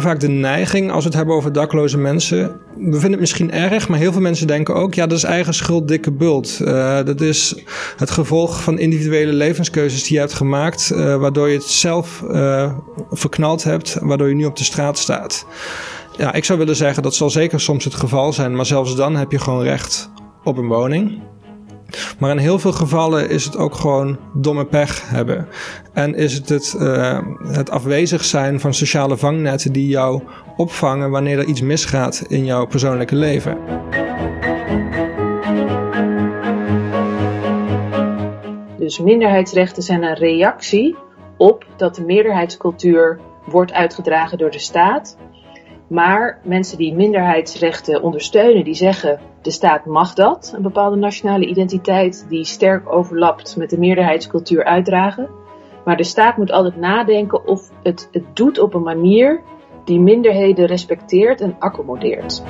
vaak de neiging, als we het hebben over dakloze mensen. We vinden het misschien erg, maar heel veel mensen denken ook: ja, dat is eigen schuld, dikke bult. Uh, dat is het gevolg van individuele levenskeuzes die je hebt gemaakt, uh, waardoor je het zelf uh, verknald hebt, waardoor je nu op de straat staat. Ja, ik zou willen zeggen dat zal zeker soms het geval zijn, maar zelfs dan heb je gewoon recht op een woning. Maar in heel veel gevallen is het ook gewoon domme pech hebben. En is het het, uh, het afwezig zijn van sociale vangnetten die jou opvangen wanneer er iets misgaat in jouw persoonlijke leven. Dus minderheidsrechten zijn een reactie op dat de meerderheidscultuur wordt uitgedragen door de staat. Maar mensen die minderheidsrechten ondersteunen, die zeggen de staat mag dat, een bepaalde nationale identiteit die sterk overlapt met de meerderheidscultuur uitdragen. Maar de staat moet altijd nadenken of het het doet op een manier die minderheden respecteert en accommodeert.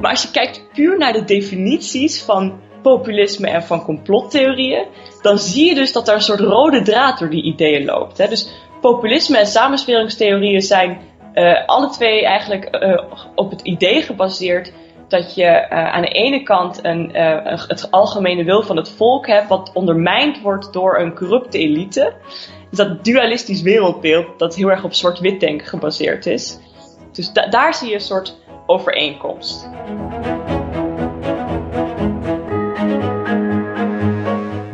Maar als je kijkt puur naar de definities van populisme en van complottheorieën, dan zie je dus dat er een soort rode draad door die ideeën loopt. Dus populisme en samensweringstheorieën zijn uh, alle twee eigenlijk uh, op het idee gebaseerd dat je uh, aan de ene kant een, het algemene wil van het volk hebt, wat ondermijnd wordt door een corrupte elite. Dus dat dualistisch wereldbeeld dat heel erg op zwart-wit denken gebaseerd is. Dus da daar zie je een soort overeenkomst.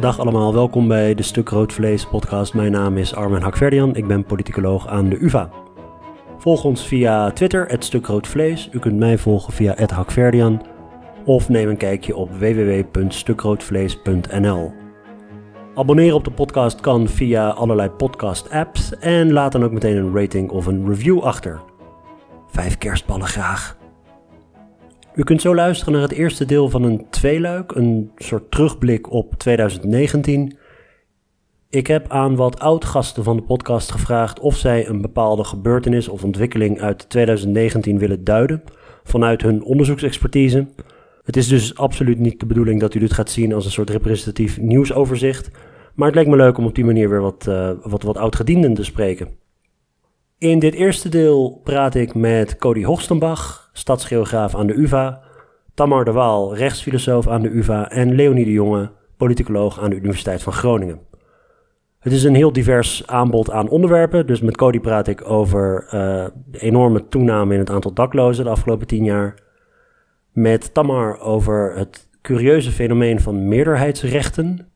Dag allemaal, welkom bij de Stuk Rood Vlees podcast. Mijn naam is Armen Hakverdian, ik ben politicoloog aan de UvA. Volg ons via Twitter, het Stuk Rood Vlees. U kunt mij volgen via het Hakverdian. Of neem een kijkje op www.stukroodvlees.nl. Abonneren op de podcast kan via allerlei podcast apps. En laat dan ook meteen een rating of een review achter. Vijf kerstballen graag. U kunt zo luisteren naar het eerste deel van een tweeluik, een soort terugblik op 2019. Ik heb aan wat oud-gasten van de podcast gevraagd of zij een bepaalde gebeurtenis of ontwikkeling uit 2019 willen duiden vanuit hun onderzoeksexpertise. Het is dus absoluut niet de bedoeling dat u dit gaat zien als een soort representatief nieuwsoverzicht, maar het lijkt me leuk om op die manier weer wat, uh, wat, wat oud-gedienden te spreken. In dit eerste deel praat ik met Cody Hoogstenbach, stadsgeograaf aan de UvA, Tamar de Waal, rechtsfilosoof aan de UvA en Leonie de Jonge, politicoloog aan de Universiteit van Groningen. Het is een heel divers aanbod aan onderwerpen. Dus met Cody praat ik over uh, de enorme toename in het aantal daklozen de afgelopen tien jaar. Met Tamar over het curieuze fenomeen van meerderheidsrechten.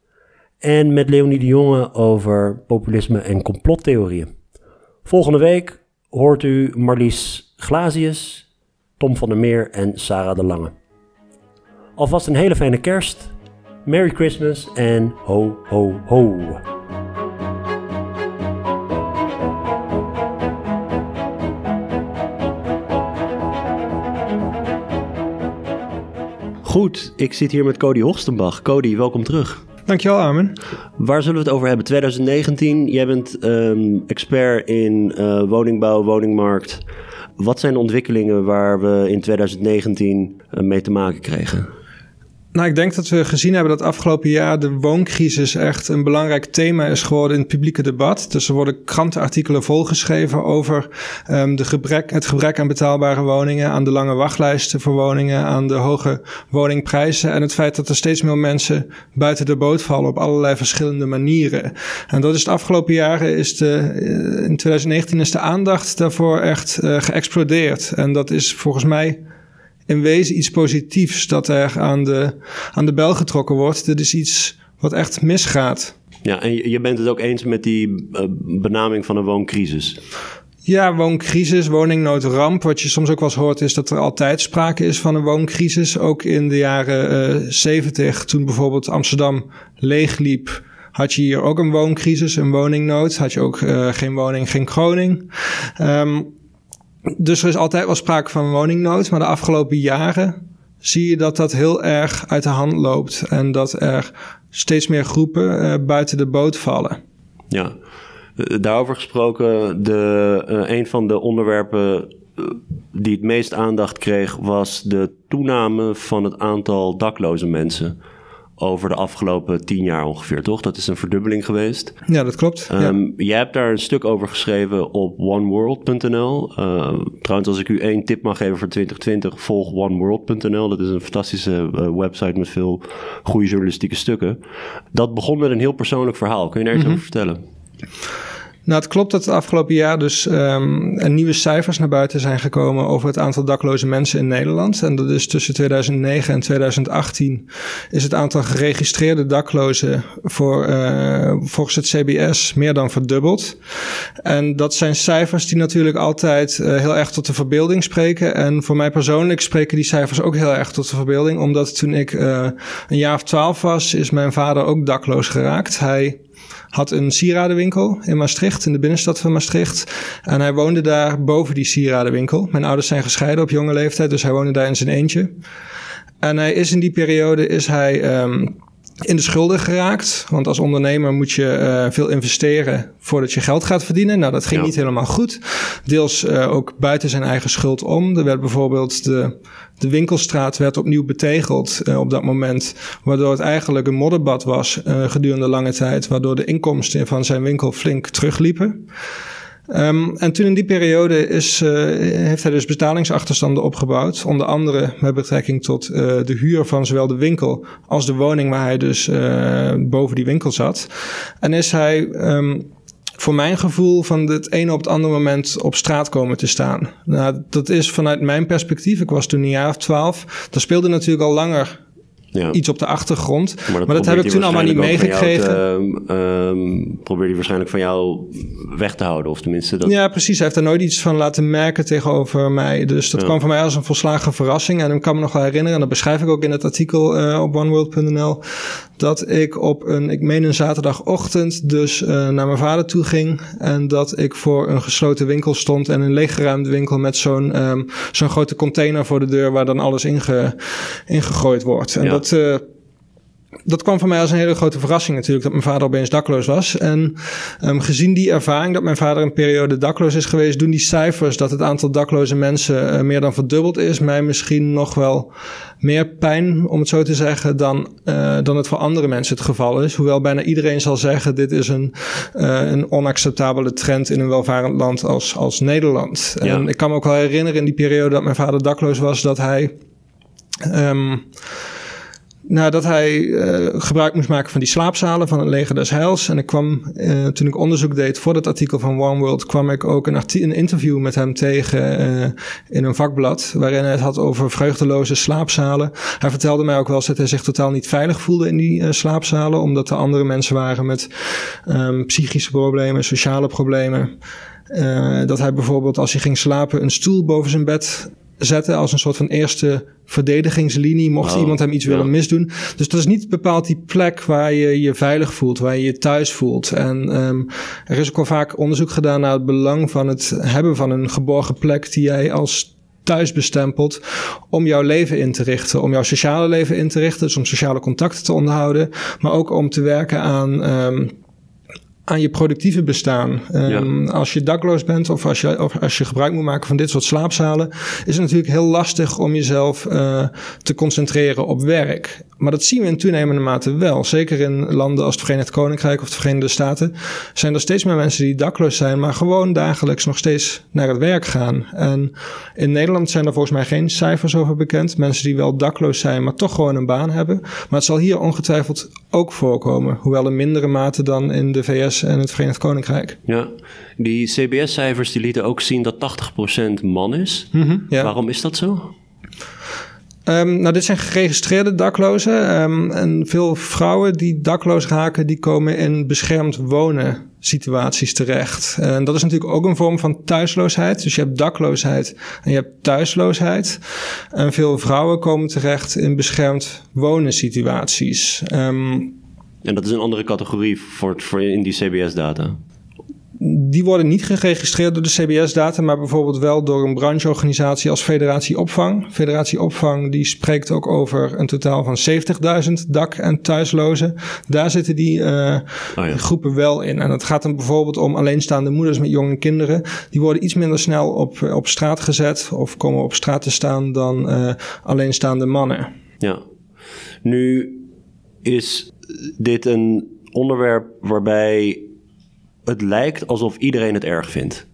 En met Leonie de Jonge over populisme en complottheorieën. Volgende week hoort u Marlies Glazius, Tom van der Meer en Sarah de Lange. Alvast een hele fijne kerst. Merry Christmas en ho ho ho. Goed, ik zit hier met Cody Hoogstenbach. Cody, welkom terug. Dankjewel, Armin. Waar zullen we het over hebben? 2019, jij bent um, expert in uh, woningbouw, woningmarkt. Wat zijn de ontwikkelingen waar we in 2019 uh, mee te maken kregen? Nou, ik denk dat we gezien hebben dat afgelopen jaar de wooncrisis echt een belangrijk thema is geworden in het publieke debat. Dus er worden krantenartikelen volgeschreven over um, de gebrek, het gebrek aan betaalbare woningen, aan de lange wachtlijsten voor woningen, aan de hoge woningprijzen en het feit dat er steeds meer mensen buiten de boot vallen op allerlei verschillende manieren. En dat is het afgelopen jaren, is de, in 2019 is de aandacht daarvoor echt uh, geëxplodeerd. En dat is volgens mij in wezen iets positiefs dat er aan de, aan de bel getrokken wordt. Dit is iets wat echt misgaat. Ja, en je bent het ook eens met die uh, benaming van een wooncrisis? Ja, wooncrisis, woningnoodramp. Wat je soms ook wel eens hoort is dat er altijd sprake is van een wooncrisis. Ook in de jaren uh, 70, toen bijvoorbeeld Amsterdam leegliep had je hier ook een wooncrisis, een woningnood. Had je ook uh, geen woning, geen kroning. Um, dus er is altijd wel sprake van woningnood, maar de afgelopen jaren zie je dat dat heel erg uit de hand loopt en dat er steeds meer groepen uh, buiten de boot vallen. Ja, eh, daarover gesproken, de, een van de onderwerpen die het meest aandacht kreeg was de toename van het aantal dakloze mensen. Over de afgelopen tien jaar ongeveer, toch? Dat is een verdubbeling geweest. Ja, dat klopt. ja. Ehm, Jij hebt daar een stuk over geschreven op oneworld.nl. Uh, trouwens, als ik u één tip mag geven voor 2020, volg oneworld.nl. Dat is een fantastische uh, website met veel goede journalistieke stukken. Dat begon met een heel persoonlijk verhaal. Kun je daar iets over vertellen? Nou, het klopt dat het afgelopen jaar dus um, nieuwe cijfers naar buiten zijn gekomen over het aantal dakloze mensen in Nederland. En dat is tussen 2009 en 2018 is het aantal geregistreerde daklozen voor, uh, volgens het CBS meer dan verdubbeld. En dat zijn cijfers die natuurlijk altijd uh, heel erg tot de verbeelding spreken. En voor mij persoonlijk spreken die cijfers ook heel erg tot de verbeelding. Omdat toen ik uh, een jaar of twaalf was, is mijn vader ook dakloos geraakt. Hij had een sieradenwinkel in Maastricht, in de binnenstad van Maastricht. En hij woonde daar boven die sieradenwinkel. Mijn ouders zijn gescheiden op jonge leeftijd, dus hij woonde daar in zijn eentje. En hij is in die periode is hij um, in de schulden geraakt. Want als ondernemer moet je uh, veel investeren voordat je geld gaat verdienen. Nou, dat ging ja. niet helemaal goed. Deels uh, ook buiten zijn eigen schuld om. Er werd bijvoorbeeld de, de winkelstraat werd opnieuw betegeld uh, op dat moment. Waardoor het eigenlijk een modderbad was gedurende lange tijd. Waardoor de inkomsten van zijn winkel flink terugliepen. Um, en toen in die periode is, uh, heeft hij dus betalingsachterstanden opgebouwd. Onder andere met betrekking tot uh, de huur van zowel de winkel als de woning waar hij dus uh, boven die winkel zat. En is hij um, voor mijn gevoel van het ene op het andere moment op straat komen te staan. Nou, dat is vanuit mijn perspectief. Ik was toen een jaar of twaalf. Dat speelde natuurlijk al langer ja. iets op de achtergrond. Maar dat, maar dat heb ik toen allemaal niet meegekregen. Um, probeer die waarschijnlijk van jou weg te houden, of tenminste dat... Ja, precies. Hij heeft er nooit iets van laten merken tegenover mij. Dus dat ja. kwam voor mij als een volslagen verrassing. En ik kan me nog wel herinneren, en dat beschrijf ik ook in het artikel uh, op oneworld.nl, dat ik op een, ik meen een zaterdagochtend, dus uh, naar mijn vader toe ging. En dat ik voor een gesloten winkel stond en een leeggeruimde winkel met zo'n um, zo'n grote container voor de deur waar dan alles inge, ingegooid wordt. En ja. dat, uh, dat kwam voor mij als een hele grote verrassing natuurlijk, dat mijn vader opeens dakloos was. En um, gezien die ervaring dat mijn vader een periode dakloos is geweest, doen die cijfers dat het aantal dakloze mensen uh, meer dan verdubbeld is, mij misschien nog wel meer pijn, om het zo te zeggen, dan, uh, dan het voor andere mensen het geval is. Hoewel bijna iedereen zal zeggen, dit is een, uh, een onacceptabele trend in een welvarend land als, als Nederland. Ja. En ik kan me ook wel herinneren in die periode dat mijn vader dakloos was, dat hij... Um, nou, dat hij uh, gebruik moest maken van die slaapzalen van het leger des Heils. En ik kwam, uh, toen ik onderzoek deed voor dat artikel van One World, kwam ik ook een, een interview met hem tegen uh, in een vakblad. Waarin hij het had over vreugdeloze slaapzalen. Hij vertelde mij ook wel eens dat hij zich totaal niet veilig voelde in die slaapzalen. Omdat er andere mensen waren met um, psychische problemen, sociale problemen. dat hij bijvoorbeeld als hij ging slapen een stoel boven zijn bed zetten als een soort van eerste verdedigingslinie mocht oh, iemand hem iets ja. willen misdoen. Dus dat is niet bepaald die plek waar je je veilig voelt, waar je je thuis voelt. En um, er is ook al vaak onderzoek gedaan naar het belang van het hebben van een geborgen plek die jij als thuis bestempeld om jouw leven in te richten, om jouw sociale leven in te richten, dus om sociale contacten te onderhouden, maar ook om te werken aan um, aan je productieve bestaan. Um, ja. Als je dakloos bent of als je, of als je gebruik moet maken van dit soort slaapzalen, is het natuurlijk heel lastig om jezelf uh, te concentreren op werk. Maar dat zien we in toenemende mate wel. Zeker in landen als het Verenigd Koninkrijk of de Verenigde Staten zijn er steeds meer mensen die dakloos zijn, maar gewoon dagelijks nog steeds naar het werk gaan. En in Nederland zijn er volgens mij geen cijfers over bekend. Mensen die wel dakloos zijn, maar toch gewoon een baan hebben. Maar het zal hier ongetwijfeld ook voorkomen, hoewel in mindere mate dan in de VS en het Verenigd Koninkrijk. Ja, die CBS-cijfers die lieten ook zien dat 80% man is. Mm -hmm, ja. Waarom is dat zo? Um, nou, dit zijn geregistreerde daklozen. Um, en veel vrouwen die dakloos raken, die komen in beschermd wonen situaties terecht. En dat is natuurlijk ook een vorm van thuisloosheid. Dus je hebt dakloosheid en je hebt thuisloosheid. En veel vrouwen komen terecht in beschermd wonen situaties. Um, en dat is een andere categorie voor, voor in die CBS-data? die worden niet geregistreerd door de CBS-data, maar bijvoorbeeld wel door een brancheorganisatie als Federatie Opvang. Federatie Opvang die spreekt ook over een totaal van 70.000 dak- en thuislozen. Daar zitten die uh, oh ja. groepen wel in. En het gaat dan bijvoorbeeld om alleenstaande moeders met jonge kinderen. Die worden iets minder snel op, op straat gezet of komen op straat te staan dan uh, alleenstaande mannen. Ja, nu is dit een onderwerp waarbij het lijkt alsof iedereen het erg vindt.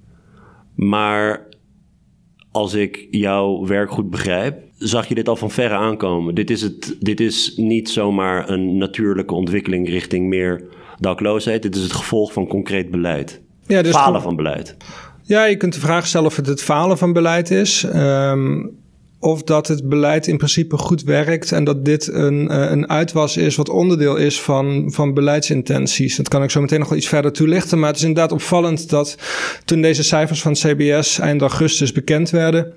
Maar als ik jouw werk goed begrijp, zag je dit al van verre aankomen. Dit is, het, dit is niet zomaar een natuurlijke ontwikkeling richting meer dakloosheid. Dit is het gevolg van concreet beleid. Ja, dus falen van beleid. Ja, je kunt de vraag stellen of het het falen van beleid is. Um, of dat het beleid in principe goed werkt en dat dit een, uh, een uitwas is wat onderdeel is van, van beleidsintenties. Dat kan ik zo meteen nog wel iets verder toelichten. Maar het is inderdaad opvallend dat toen deze cijfers van CBS eind augustus bekend werden,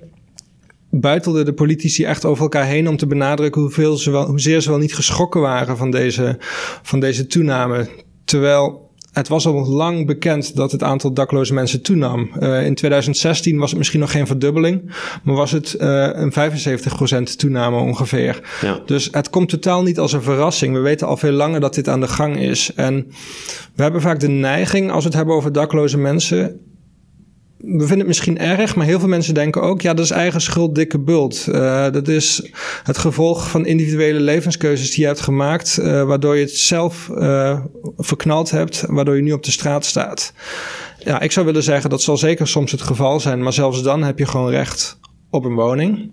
buitelden de politici echt over elkaar heen om te benadrukken hoeveel ze wel, hoezeer ze wel niet geschrokken waren van deze, van deze toename. Terwijl het was al lang bekend dat het aantal dakloze mensen toenam. Uh, in 2016 was het misschien nog geen verdubbeling, maar was het uh, een 75% toename ongeveer. Ja. Dus het komt totaal niet als een verrassing. We weten al veel langer dat dit aan de gang is. En we hebben vaak de neiging, als we het hebben over dakloze mensen, we vinden het misschien erg, maar heel veel mensen denken ook: ja, dat is eigen schuld, dikke bult. Uh, dat is het gevolg van individuele levenskeuzes die je hebt gemaakt, uh, waardoor je het zelf uh, verknald hebt, waardoor je nu op de straat staat. Ja, ik zou willen zeggen dat zal zeker soms het geval zijn, maar zelfs dan heb je gewoon recht op een woning.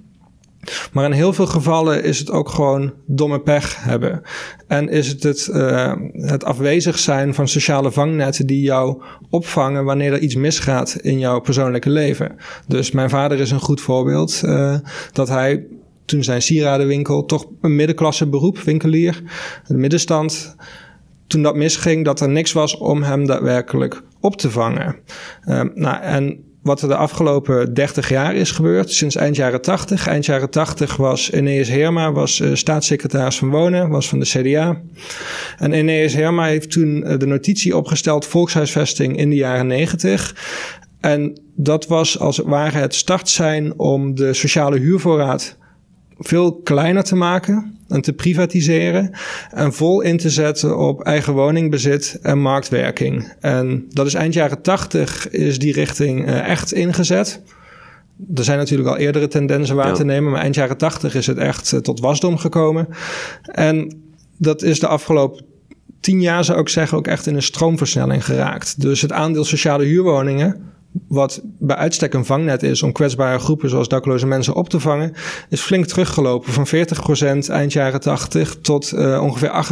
Maar in heel veel gevallen is het ook gewoon domme pech hebben. En is het het, uh, het afwezig zijn van sociale vangnetten die jou opvangen wanneer er iets misgaat in jouw persoonlijke leven. Dus mijn vader is een goed voorbeeld uh, dat hij toen zijn sieradenwinkel toch een middenklasse beroep, winkelier, de middenstand toen dat misging, dat er niks was om hem daadwerkelijk op te vangen. Uh, nou, en wat er de afgelopen 30 jaar is gebeurd, sinds eind jaren 80. Eind jaren 80 was Eneas Herma, was uh, staatssecretaris van Wonen, was van de CDA. En Eneas Herma heeft toen uh, de notitie opgesteld volkshuisvesting in de jaren 90. En dat was als het ware het startsein om de sociale huurvoorraad veel kleiner te maken en te privatiseren en vol in te zetten op eigen woningbezit en marktwerking. En dat is eind jaren tachtig is die richting uh, echt ingezet. Er zijn natuurlijk al eerdere tendensen waar te nemen, maar eind jaren tachtig is het echt uh, tot wasdom gekomen. En dat is de afgelopen tien jaar, zou ik zeggen, ook echt in een stroomversnelling geraakt. Dus het aandeel sociale huurwoningen wat bij uitstek een vangnet is om kwetsbare groepen zoals dakloze mensen op te vangen, is flink teruggelopen van 40% eind jaren 80 tot uh, ongeveer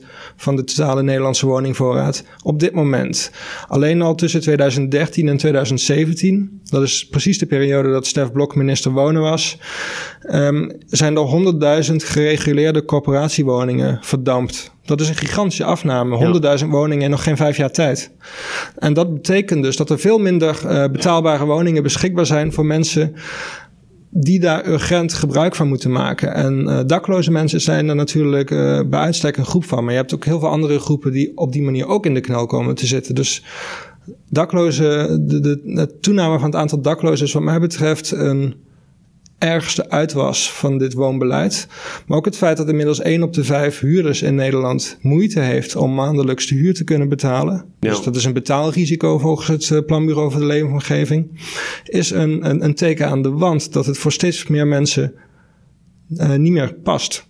28% van de totale Nederlandse woningvoorraad op dit moment. Alleen al tussen 2013 en 2017, dat is precies de periode dat Stef Blok minister Wonen was, um, zijn er 100.000 gereguleerde corporatiewoningen verdampt. Dat is een gigantische afname. 100.000 woningen in nog geen vijf jaar tijd. En dat betekent dus dat er veel minder uh, betaalbare woningen beschikbaar zijn voor mensen die daar urgent gebruik van moeten maken. En uh, dakloze mensen zijn er natuurlijk uh, bij uitstek een groep van. Maar je hebt ook heel veel andere groepen die op die manier ook in de knel komen te zitten. Dus daklozen, de, de, de toename van het aantal daklozen is wat mij betreft een ergste uitwas van dit woonbeleid. Maar ook het feit dat inmiddels 1 op de 5 huurders in Nederland moeite heeft om maandelijks de huur te kunnen betalen. Dus dat is een betaalrisico volgens het eh, Planbureau voor de Leefomgeving. Is een, een, een teken aan de wand dat het voor steeds meer mensen uh, niet meer past.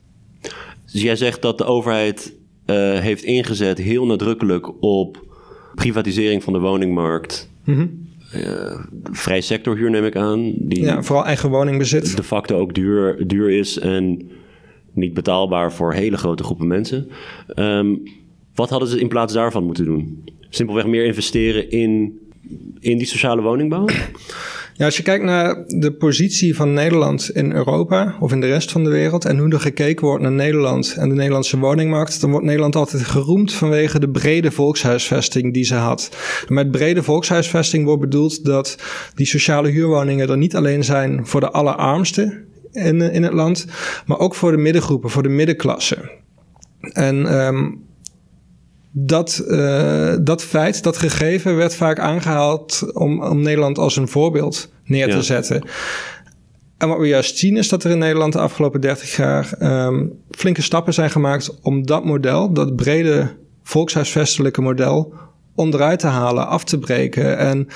Dus jij zegt dat de overheid uh, heeft ingezet heel nadrukkelijk op privatisering van de woningmarkt. Mm uh, vrij sectorhuur neem ik aan. Die ja, vooral eigen woningbezit. De facto ook duur, duur is en niet betaalbaar voor hele grote groepen mensen. Um, wat hadden ze in plaats daarvan moeten doen? Simpelweg meer investeren in, in die sociale woningbouw? Ja, als je kijkt naar de positie van Nederland in Europa of in de rest van de wereld en hoe er gekeken wordt naar Nederland en de Nederlandse woningmarkt, dan wordt Nederland altijd geroemd vanwege de brede volkshuisvesting die ze had. met brede volkshuisvesting wordt bedoeld dat die sociale huurwoningen er niet alleen zijn voor de allerarmsten in, in het land, maar ook voor de middengroepen, voor de middenklasse. En um, dat, uh, dat feit, dat gegeven, werd vaak aangehaald om, om Nederland als een voorbeeld neer te zetten. En wat we juist zien is dat er in Nederland de afgelopen 30 jaar um, flinke stappen zijn gemaakt om dat model, dat brede volkshuisvestelijke model, onderuit te halen, af te breken. En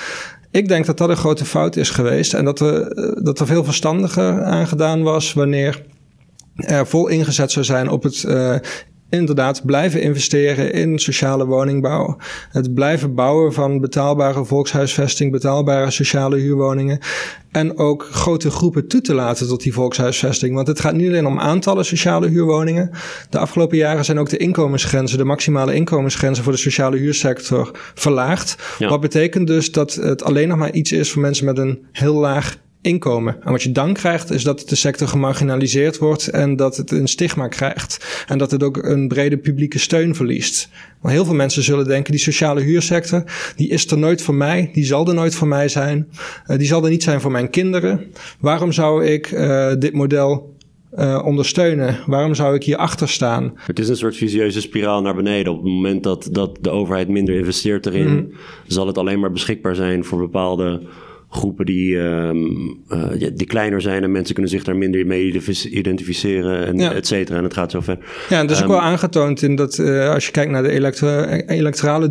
ik denk dat dat een grote fout is geweest en dat er, dat er veel verstandiger aan gedaan was wanneer er vol ingezet zou zijn op het uh, inderdaad blijven investeren in sociale woningbouw. Het blijven bouwen van betaalbare volkshuisvesting, betaalbare sociale huurwoningen. En ook grote groepen toe te laten tot die volkshuisvesting. Want het gaat niet alleen om aantallen sociale huurwoningen. De afgelopen jaren zijn ook de inkomensgrenzen, de maximale inkomensgrenzen voor de sociale huursector verlaagd. Wat betekent dus dat het alleen nog maar iets is voor mensen met een heel laag inkomen. En wat je dan krijgt is dat de sector gemarginaliseerd wordt en dat het een stigma krijgt. En dat het ook een brede publieke steun verliest. Maar heel veel mensen zullen denken, die sociale huursector, die is er nooit voor mij, die zal er nooit voor mij zijn, uh, die zal er niet zijn voor mijn kinderen. Waarom zou ik uh, dit model uh, ondersteunen? Waarom zou ik hier achter staan? Het is een soort visieuze spiraal naar beneden. Op het moment dat, dat de overheid minder investeert erin, mm. zal het alleen maar beschikbaar zijn voor bepaalde groepen die, um, uh, die kleiner zijn en mensen kunnen zich daar minder mee identificeren en et cetera. En het gaat zo ver. Ja, en dat is um, ook ehm, wel aangetoond in dat uh, als je kijkt naar de elektro electorale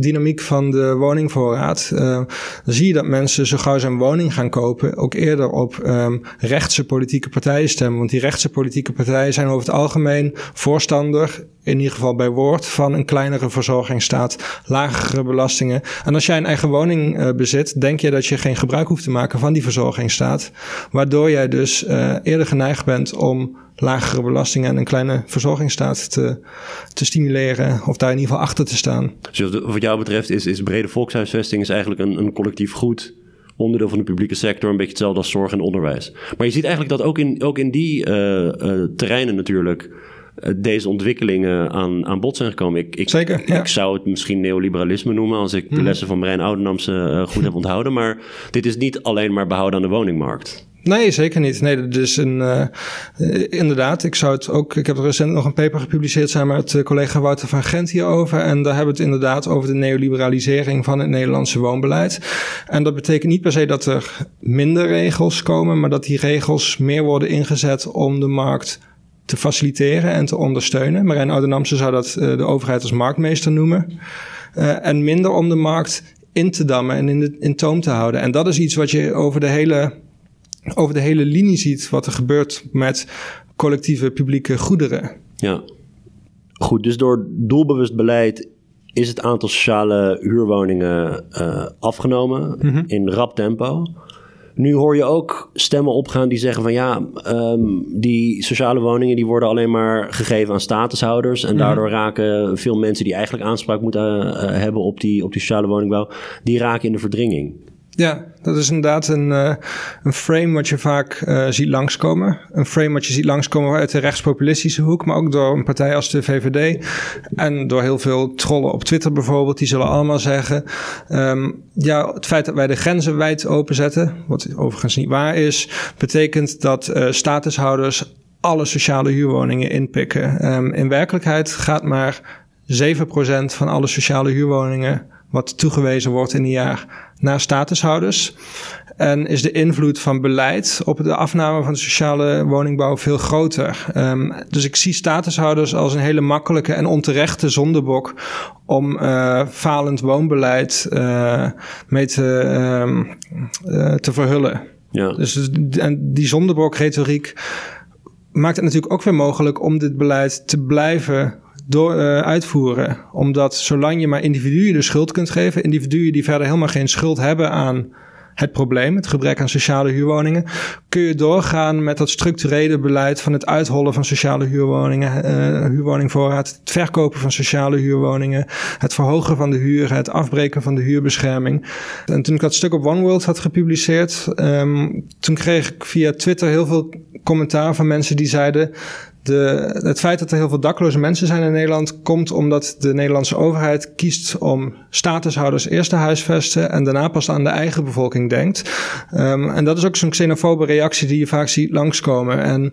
dynamiek van de woningvoorraad, uh, dan zie je dat mensen zo gauw een woning gaan kopen ook eerder op um, rechtse politieke partijen stemmen. Want die rechtse politieke partijen zijn over het algemeen voorstander in ieder geval bij woord, van een kleinere verzorgingsstaat, lagere belastingen. En als jij een eigen woning uh, bezit, denk je dat je geen gebruik hoeft te maken van die verzorgingsstaat. Waardoor jij dus uh, eerder geneigd bent om lagere belastingen en een kleine verzorgingsstaat te, te stimuleren of daar in ieder geval achter te staan. Dus wat jou betreft is, is brede volkshuisvesting is eigenlijk een, een collectief goed onderdeel van de publieke sector, een beetje hetzelfde als zorg en onderwijs. Maar je ziet eigenlijk dat ook in, ook in die uh, terreinen natuurlijk eh, deze ontwikkelingen aan, aan bod zijn gekomen. Ik, ik, Zeker, ja. ik zou het misschien neoliberalisme noemen als ik de mhm. lessen van Marijn Oudenamse uh, goed heb onthouden. Maar dit is niet alleen maar behouden aan de woningmarkt. Nee, zeker niet. Nee, dat is een. Uh, inderdaad, ik zou het ook. Ik heb recent nog een paper gepubliceerd samen met collega Wouter van Gent hierover. En daar hebben we het inderdaad over de neoliberalisering van het Nederlandse woonbeleid. En dat betekent niet per se dat er minder regels komen, maar dat die regels meer worden ingezet om de markt te faciliteren en te ondersteunen. Marijn Oudenamse zou dat uh, de overheid als marktmeester noemen. Uh, en minder om de markt in te dammen en in, de, in toom te houden. En dat is iets wat je over de hele, over de hele linie ziet, wat er gebeurt met collectieve publieke goederen. Ja, goed. Dus door doelbewust beleid is het aantal sociale huurwoningen uh, afgenomen mm -hmm. in rap tempo. Nu hoor je ook stemmen opgaan die zeggen van ja, um, die sociale woningen die worden alleen maar gegeven aan statushouders. En mhm. daardoor raken veel mensen die eigenlijk aanspraak moeten uh, hebben op die, op die sociale woningbouw, die raken in de verdringing. Ja, dat is inderdaad een, uh, een frame wat je vaak uh, ziet langskomen. Een frame wat je ziet langskomen uit de rechtspopulistische hoek, maar ook door een partij als de VVD. En door heel veel trollen op Twitter bijvoorbeeld. Die zullen allemaal zeggen: um, ja, het feit dat wij de grenzen wijd openzetten, wat overigens niet waar is, betekent dat uh, statushouders alle sociale huurwoningen inpikken. Um, in werkelijkheid gaat maar 7% van alle sociale huurwoningen wat toegewezen wordt in een jaar naar statushouders. En is de invloed van beleid op de afname van de sociale woningbouw veel groter. Um, dus ik zie statushouders als een hele makkelijke en onterechte zondebok om uh, falend woonbeleid uh, mee te, um, uh, te verhullen. Ja. Dus en die zondebok-retoriek maakt het natuurlijk ook weer mogelijk om dit beleid te blijven door, uh, uitvoeren. Omdat zolang je maar individuen de schuld kunt geven, individuen die verder helemaal geen schuld hebben aan het probleem, het gebrek aan sociale huurwoningen, kun je doorgaan met dat structurele beleid van het uithollen van sociale huurwoningen, uh, huurwoningvoorraad, het verkopen van sociale huurwoningen, het verhogen van de huur, het afbreken van de huurbescherming. En toen ik dat stuk op One World had gepubliceerd, um, toen kreeg ik via Twitter heel veel commentaar van mensen die zeiden de, het feit dat er heel veel dakloze mensen zijn in Nederland komt omdat de Nederlandse overheid kiest om statushouders eerst te huisvesten en daarna pas aan de eigen bevolking denkt. Um, en dat is ook zo'n xenofobe reactie die je vaak ziet langskomen. En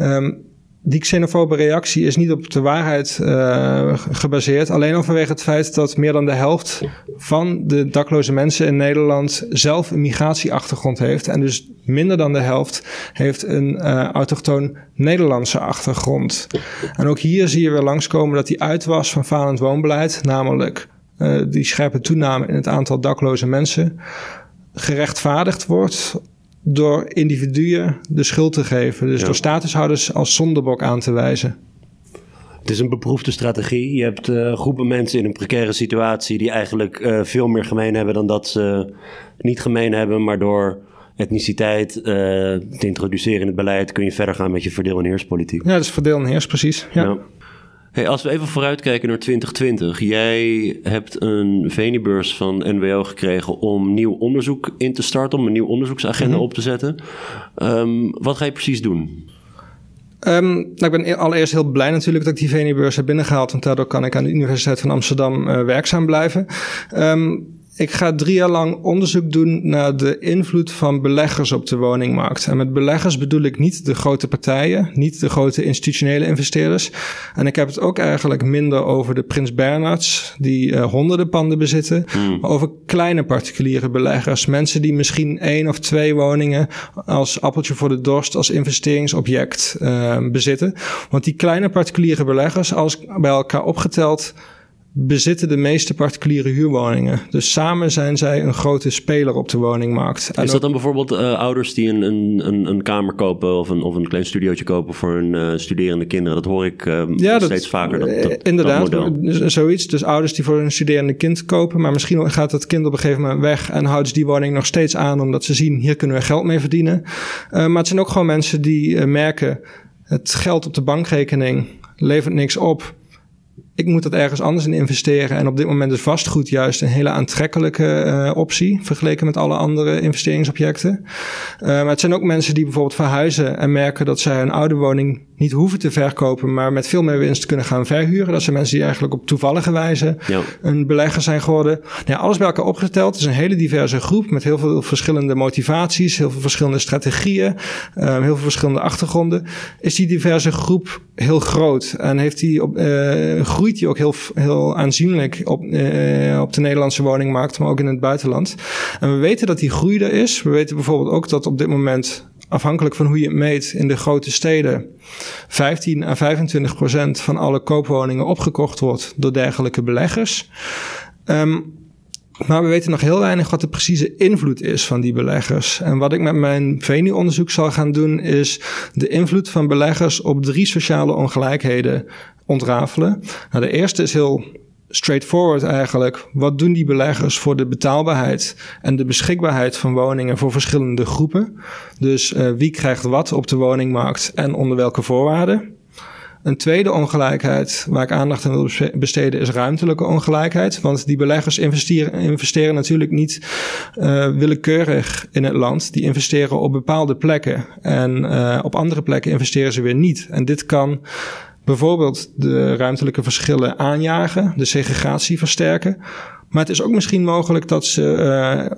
um, die xenofobe reactie is niet op de waarheid uh, gebaseerd. Alleen al vanwege het feit dat meer dan de helft van de dakloze mensen in Nederland zelf een migratieachtergrond heeft. En dus minder dan de helft heeft een uh, autochtoon Nederlandse achtergrond. En ook hier zie je weer langskomen dat die uitwas van falend woonbeleid, namelijk uh, die scherpe toename in het aantal dakloze mensen, gerechtvaardigd wordt door individuen de schuld te geven. Dus door statushouders als zondebok aan te wijzen. Het is een beproefde strategie. Je hebt uh, groepen mensen in een precaire situatie die eigenlijk uh, veel meer gemeen hebben dan dat ze niet gemeen hebben, maar door etniciteit uh, te introduceren in het beleid kun je verder gaan met je verdeel- en heerspolitiek. Ja, dat is verdeel en heers, precies. Ja. ja. Hey, als we even vooruitkijken naar 2020. Jij hebt een Venibeurs van NWO gekregen om nieuw onderzoek in te starten, om een nieuw onderzoeksagenda mm op te zetten. Um, wat ga je precies doen? Um, nou, ik ben e- allereerst heel blij natuurlijk dat ik die Venibeurs heb binnengehaald, want daardoor kan ik aan de Universiteit van Amsterdam uh, werkzaam blijven. Um, ik ga drie jaar lang onderzoek doen naar de invloed van beleggers op de woningmarkt. En met beleggers bedoel ik niet de grote partijen, niet de grote institutionele investeerders. En ik heb het ook eigenlijk minder over de Prins Bernards, die uh, honderden panden bezitten, hmm. maar over kleine particuliere beleggers. Mensen die misschien één of twee woningen als appeltje voor de dorst, als investeringsobject uh, bezitten. Want die kleine particuliere beleggers, als bij elkaar opgeteld, bezitten de meeste particuliere huurwoningen. Dus samen zijn zij een grote speler op de woningmarkt. is dat dan bijvoorbeeld uh, ouders die een, een, een, kamer kopen of een, of een klein studiootje kopen voor hun uh, studerende kinderen? Dat hoor ik uh, ja, steeds vaker. Dat, dat, inderdaad, dat zoiets. Dus ouders die voor hun studerende kind kopen, maar misschien gaat dat kind op een gegeven moment weg en houden ze die woning nog steeds aan omdat ze zien hier kunnen we geld mee verdienen. maar het zijn ook gewoon mensen die merken het geld op de bankrekening levert niks op ik moet dat ergens anders in investeren. En op dit moment is vastgoed juist een hele aantrekkelijke uh, optie vergeleken met alle andere investeringsobjecten. Uh, maar het zijn ook mensen die bijvoorbeeld verhuizen en merken dat zij een oude woning niet hoeven te verkopen, maar met veel meer winst kunnen gaan verhuren. Dat zijn mensen die eigenlijk op toevallige wijze ja. een belegger zijn geworden. Nou, alles bij elkaar opgeteld is een hele diverse groep met heel veel verschillende motivaties, heel veel verschillende strategieën, uh, heel veel verschillende achtergronden. Is die diverse groep heel groot en heeft die op, uh, groeit die ook heel, heel aanzienlijk op, uh, op de Nederlandse woningmarkt, maar ook in het buitenland. En we weten dat die groei er is. We weten bijvoorbeeld ook dat op dit moment afhankelijk van hoe je het meet, in de grote steden 15 à 25 procent van alle koopwoningen opgekocht wordt door dergelijke beleggers. Um, maar we weten nog heel weinig wat de precieze invloed is van die beleggers. En wat ik met mijn VENU-onderzoek zal gaan doen, is de invloed van beleggers op drie sociale ongelijkheden ontrafelen. Nou, de eerste is heel straightforward eigenlijk. Wat doen die beleggers voor de betaalbaarheid en de beschikbaarheid van woningen voor verschillende groepen? Dus uh, wie krijgt wat op de woningmarkt en onder welke voorwaarden? Een tweede ongelijkheid waar ik aandacht aan wil besteden is ruimtelijke ongelijkheid. Want die beleggers investeren, investeren natuurlijk niet uh, willekeurig in het land. Die investeren op bepaalde plekken. En uh, op andere plekken investeren ze weer niet. En dit kan bijvoorbeeld de ruimtelijke verschillen aanjagen, de segregatie versterken. Maar het is ook misschien mogelijk dat ze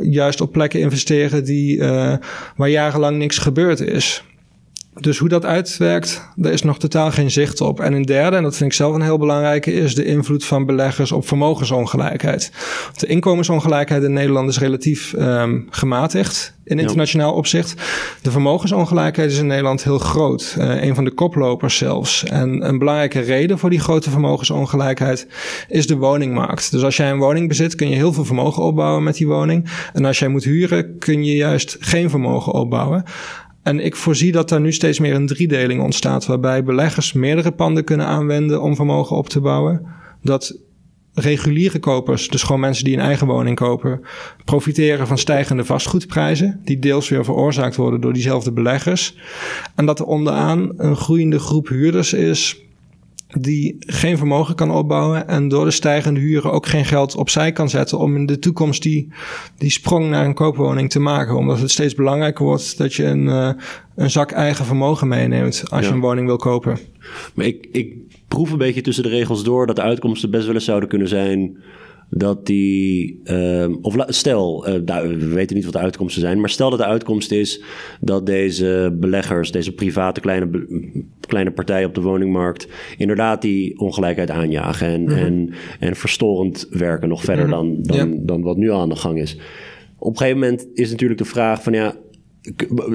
uh, juist op plekken investeren die, uh, waar jarenlang niks gebeurd is. Dus hoe dat uitwerkt, daar is nog totaal geen zicht op. En een derde, en dat vind ik zelf een heel belangrijke, is de invloed van beleggers op vermogensongelijkheid. De inkomensongelijkheid in Nederland is relatief um, gematigd in internationaal opzicht. De vermogensongelijkheid is in Nederland heel groot. Uh, een van de koplopers zelfs. En een belangrijke reden voor die grote vermogensongelijkheid is de woningmarkt. Dus als jij een woning bezit, kun je heel veel vermogen opbouwen met die woning. En als jij moet huren, kun je juist geen vermogen opbouwen. En ik voorzie dat daar nu steeds meer een driedeling ontstaat, waarbij beleggers meerdere panden kunnen aanwenden om vermogen op te bouwen. Dat reguliere kopers, dus gewoon mensen die een eigen woning kopen, profiteren van stijgende vastgoedprijzen, die deels weer veroorzaakt worden door diezelfde beleggers. En dat er onderaan een groeiende groep huurders is die geen vermogen kan opbouwen en door de stijgende huren ook geen geld opzij kan zetten om in de toekomst die, die sprong naar een koopwoning te maken. Omdat het steeds belangrijker wordt dat je een, uh, een zak eigen vermogen meeneemt als je een woning wil kopen. Maar ik, ik proef een beetje tussen de regels door dat de uitkomsten best wel eens zouden kunnen zijn dat die, uh, of stel, uh, we weten niet wat de uitkomsten zijn, maar stel dat de uitkomst is dat deze beleggers, deze private kleine, kleine partijen op de woningmarkt, inderdaad die ongelijkheid aanjagen en, mm en, en verstorend werken nog verder mhm. dan, dan, dan wat nu aan de gang is. Op een gegeven moment is natuurlijk de vraag van ja,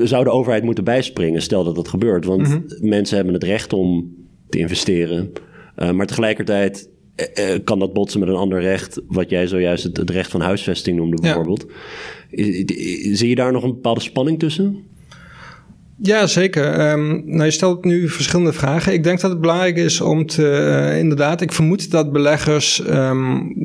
zou de overheid moeten bijspringen, stel dat dat gebeurt? Want mhm. mensen hebben het recht om te investeren, uh, maar tegelijkertijd eh, eh, kan dat botsen met een ander recht, wat jij zojuist het, het recht van huisvesting noemde bijvoorbeeld. Zie je daar nog een bepaalde spanning tussen? Ja, zeker. Um, nou, je stelt nu verschillende vragen. Ik denk dat het belangrijk is om te, uh, inderdaad, ik vermoed dat beleggers um,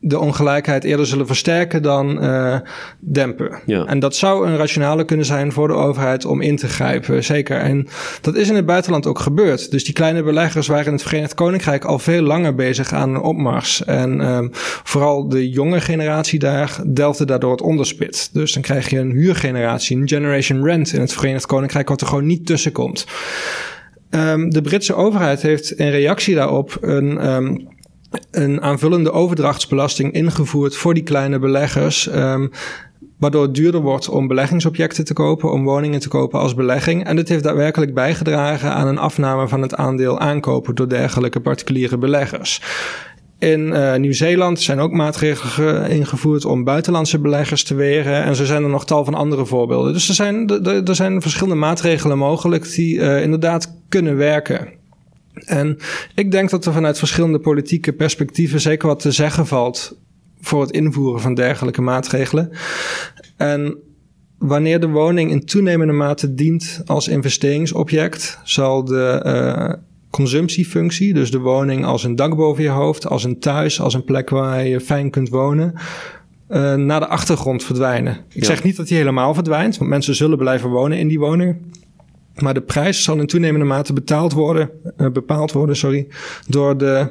de ongelijkheid eerder zullen versterken dan uh, dempen. Ja. En dat zou een rationale kunnen zijn voor de overheid om in te grijpen, zeker. En dat is in het buitenland ook gebeurd. Dus die kleine beleggers waren in het Verenigd Koninkrijk al veel langer bezig aan een opmars. En um, vooral de jonge generatie daar delfde daardoor het onderspit. Dus dan krijg je een huurgeneratie, een generation rent in het Verenigd Koninkrijk, wat er gewoon niet tussen komt. Um, de Britse overheid heeft in reactie daarop een um, een aanvullende overdrachtsbelasting ingevoerd voor die kleine beleggers. Um, waardoor het duurder wordt om beleggingsobjecten te kopen, om woningen te kopen als belegging. En dit heeft daadwerkelijk bijgedragen aan een afname van het aandeel aankopen door dergelijke particuliere beleggers. In uh, Nieuw-Zeeland zijn ook maatregelen ingevoerd om buitenlandse beleggers te weren. En zo zijn er nog tal van andere voorbeelden. Dus er zijn, er zijn verschillende maatregelen mogelijk die uh, inderdaad kunnen werken. En ik denk dat er vanuit verschillende politieke perspectieven zeker wat te zeggen valt voor het invoeren van dergelijke maatregelen. En wanneer de woning in toenemende mate dient als investeringsobject, zal de uh, consumptiefunctie, dus de woning als een dak boven je hoofd, als een thuis, als een plek waar je fijn kunt wonen, uh, naar de achtergrond verdwijnen. Ik ja. zeg niet dat die helemaal verdwijnt, want mensen zullen blijven wonen in die woning. Maar de prijs zal in toenemende mate betaald worden, uh, bepaald worden sorry, door de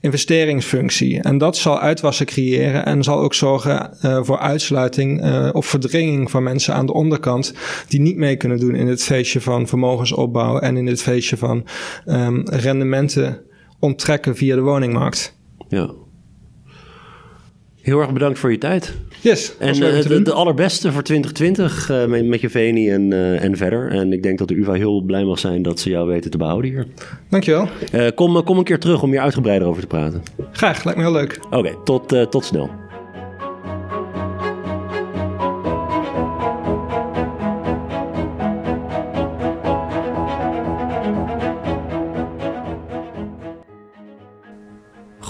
investeringsfunctie. En dat zal uitwassen creëren en zal ook zorgen uh, voor uitsluiting uh, of verdringing van mensen aan de onderkant die niet mee kunnen doen in het feestje van vermogensopbouw en in het feestje van um, rendementen onttrekken via de woningmarkt. Ja. Heel erg bedankt voor je tijd. Yes. En uh, de, de, allerbeste voor 2020 uh, met, met, je Veni en, uh, en verder. En ik denk dat de UvA heel blij mag zijn dat ze jou weten te behouden hier. Dankjewel. kom, kom een keer terug om hier uitgebreider over te praten. Graag, lijkt me heel leuk. Oké, okay, tot, tot snel.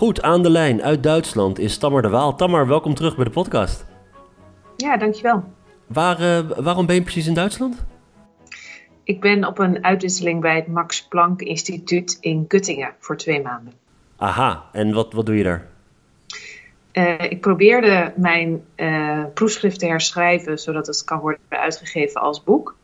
Goed, aan de lijn uit Duitsland is Tammer de Waal. Tammer, welkom terug bij de podcast. Ja, dankjewel. Waar, uh, waarom ben je precies in Duitsland? Ik ben op een uitwisseling bij het Max Planck Instituut in Göttingen voor twee maanden. Aha, en wat, wat doe je daar? Uh, ik probeerde mijn uh, proefschrift te herschrijven zodat het kan worden uitgegeven als boek.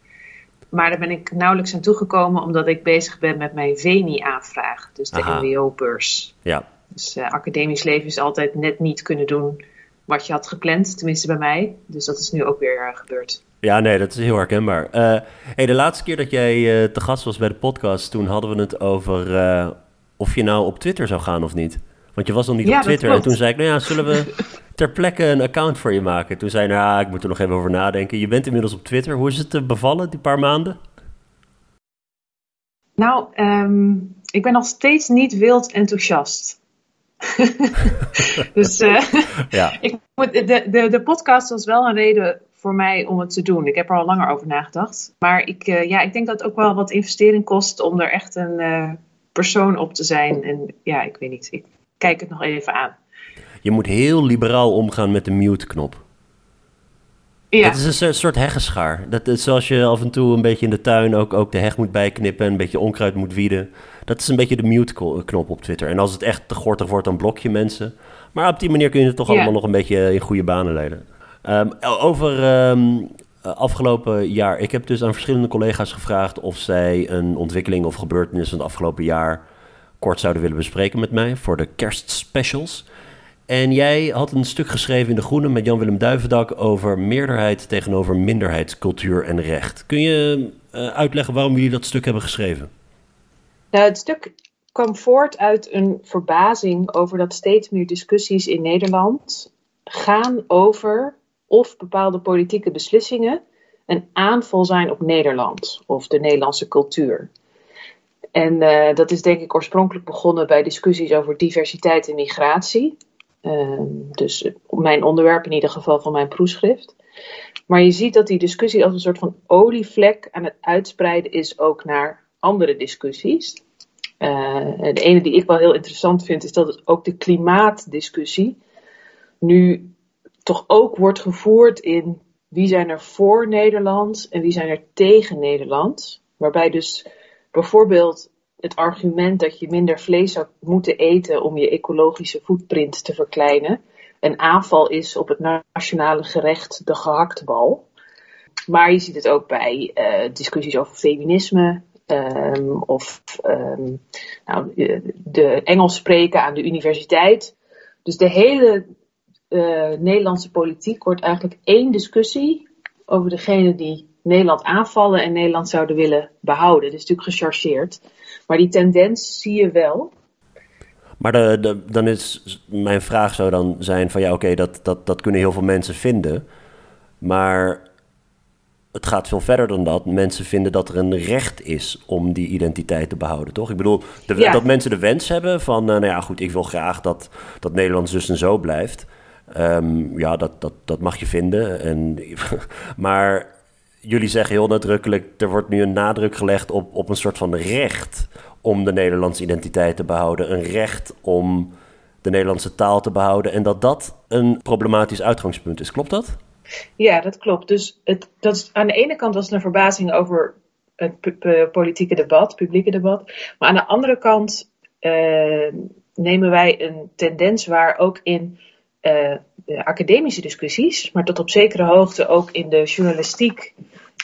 Maar daar ben ik nauwelijks aan toegekomen omdat ik bezig ben met mijn VENI-aanvraag, dus de MBO-beurs. Ja, dus uh, academisch leven is altijd net niet kunnen doen wat je had gepland, tenminste bij mij. Dus dat is nu ook weer uh, gebeurd. Ja, nee, dat is heel herkenbaar. Uh, hey, de laatste keer dat jij te gast was bij de podcast, toen hadden we het over of je nou op Twitter zou gaan of niet. Want je was nog niet ja, op Twitter. En toen zei ik, nou ja, zullen we ter plekke een account voor je maken? Toen zei je, nou ja, ik moet er nog even over nadenken. Je bent inmiddels op Twitter. Hoe is het bevallen, die paar maanden? Nou, um, ik ben nog steeds niet wild enthousiast. dus uh, ja. ik, de, de, de podcast was wel een reden voor mij om het te doen. Ik heb er al langer over nagedacht. Maar ik, uh, ja, ik denk dat het ook wel wat investering kost om er echt een uh, persoon op te zijn. En ja, ik weet niet. Ik kijk het nog even aan. Je moet heel liberaal omgaan met de mute-knop. Ja. Het is een soort heggenschaar. Dat is zoals je af en toe een beetje in de tuin ook, ook de heg moet bijknippen en een beetje onkruid moet wieden. Dat is een beetje de mute-knop op Twitter. En als het echt te gortig wordt, dan blok je mensen. Maar op die manier kun je het toch ja. allemaal nog een beetje in goede banen leiden. Um, over um, afgelopen jaar. Ik heb dus aan verschillende collega's gevraagd of zij een ontwikkeling of gebeurtenis van het afgelopen jaar kort zouden willen bespreken met mij voor de kerstspecials. En jij had een stuk geschreven in De Groene met Jan-Willem Duivendak over meerderheid tegenover minderheidscultuur en recht. Kun je uh, uitleggen waarom jullie dat stuk hebben geschreven? Nou, het stuk kwam voort uit een verbazing over dat steeds meer discussies in Nederland gaan over of bepaalde politieke beslissingen een aanval zijn op Nederland of de Nederlandse cultuur. En uh, dat is denk ik oorspronkelijk begonnen bij discussies over diversiteit en migratie. Uh, dus mijn onderwerp in ieder geval van mijn proefschrift. Maar je ziet dat die discussie als een soort van olievlek aan het uitspreiden is ook naar andere discussies. Uh, de ene die ik wel heel interessant vind, is dat het ook de klimaatdiscussie nu toch ook wordt gevoerd in wie zijn er voor Nederland en wie zijn er tegen Nederland. Waarbij dus bijvoorbeeld het argument dat je minder vlees zou moeten eten om je ecologische footprint te verkleinen, een aanval is op het nationale gerecht de gehaktbal. Maar je ziet het ook bij uh, discussies over feminisme. Um, of um, nou, de Engels spreken aan de universiteit. Dus de hele uh, Nederlandse politiek wordt eigenlijk één discussie over degene die Nederland aanvallen en Nederland zouden willen behouden. Dat is natuurlijk gechargeerd. Maar die tendens zie je wel. Maar de, de, dan is mijn vraag zou dan zijn van ja, oké, dat, dat, dat kunnen heel veel mensen vinden. Maar het gaat veel verder dan dat. Mensen vinden dat er een recht is om die identiteit te behouden, toch? Ik bedoel, de, dat mensen de wens hebben van, uh, nou ja, goed, ik wil graag dat, dat Nederland dus en zo blijft. Um, ja, dat, dat, dat mag je vinden. En, maar jullie zeggen heel nadrukkelijk, er wordt nu een nadruk gelegd op, op een soort van recht om de Nederlandse identiteit te behouden. Een recht om de Nederlandse taal te behouden. En dat dat een problematisch uitgangspunt is. Klopt dat? Ja, dat klopt. Dus het, dat aan de ene kant was het een verbazing over het politieke debat, publieke debat. Maar aan de andere kant uh, nemen wij een tendens waar ook in uh, de academische discussies, maar tot op zekere hoogte ook in de journalistiek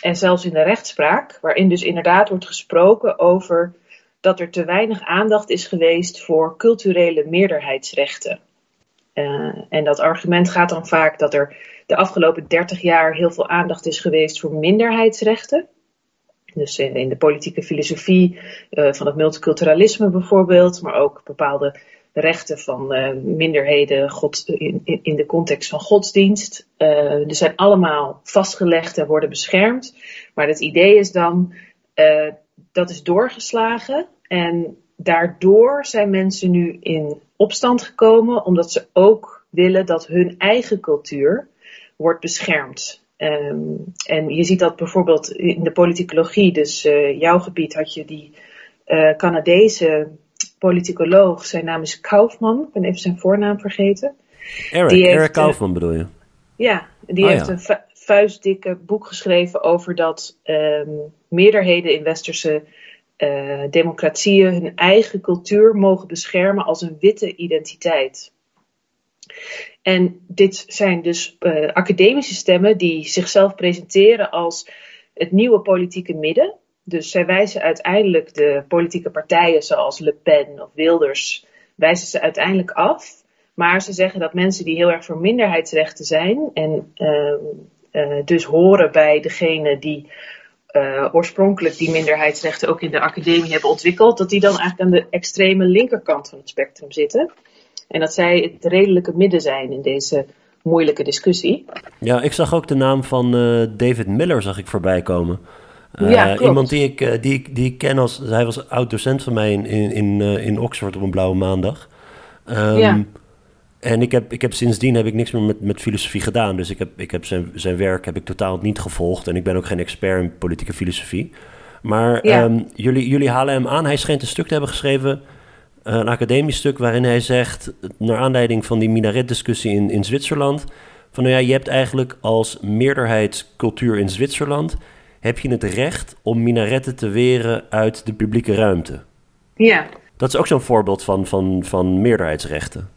en zelfs in de rechtspraak, waarin dus inderdaad wordt gesproken over dat er te weinig aandacht is geweest voor culturele meerderheidsrechten. Uh, en dat argument gaat dan vaak dat er de afgelopen 30 jaar heel veel aandacht is geweest voor minderheidsrechten. Dus in de politieke filosofie uh, van het multiculturalisme bijvoorbeeld, maar ook bepaalde rechten van uh, minderheden God, in, in, de context van godsdienst. Uh, die zijn allemaal vastgelegd en worden beschermd. Maar het idee is dan, uh, dat is doorgeslagen en daardoor zijn mensen nu in opstand gekomen omdat ze ook willen dat hun eigen cultuur wordt beschermd. Um, en je ziet dat bijvoorbeeld in de politicologie, dus jouw gebied had je die Canadese politicoloog, zijn naam is Kaufman, ik ben even zijn voornaam vergeten. Eric, die Eric eh, Kaufman bedoel je? Ja, die oh, heeft ja. een vuistdikke boek geschreven over dat um, meerderheden in westerse uh, democratieën hun eigen cultuur mogen beschermen als een witte identiteit. En dit zijn dus uh, academische stemmen die zichzelf presenteren als het nieuwe politieke midden. Dus zij wijzen uiteindelijk de politieke partijen zoals Le Pen of Wilders, wijzen ze uiteindelijk af. Maar ze zeggen dat mensen die heel erg voor minderheidsrechten zijn en uh, uh, dus horen bij degene die uh, oorspronkelijk die minderheidsrechten ook in de academie hebben ontwikkeld, dat die dan eigenlijk aan de extreme linkerkant van het spectrum zitten. En dat zij het redelijke midden zijn in deze moeilijke discussie. Ja, ik zag ook de naam van uh, David Miller zag ik voorbij komen. Ja, iemand die ik, uh, die, ik, die ik ken als... Hij was oud-docent van mij in, in, in, in Oxford op een blauwe maandag. Um, ja. En ik heb, ik heb sindsdien heb ik niks meer met, met filosofie gedaan. Dus ik heb, ik heb zijn, zijn werk heb ik totaal niet gevolgd. En ik ben ook geen expert in politieke filosofie. Maar ja. um, jullie, jullie halen hem aan. Hij schijnt een stuk te hebben geschreven een academisch stuk waarin hij zegt, naar aanleiding van die minaretdiscussie in, in Zwitserland, van nou ja, je hebt eigenlijk als meerderheidscultuur in Zwitserland, heb je het recht om minaretten te weren uit de publieke ruimte. Ja. Dat is ook zo'n voorbeeld van, van, van meerderheidsrechten.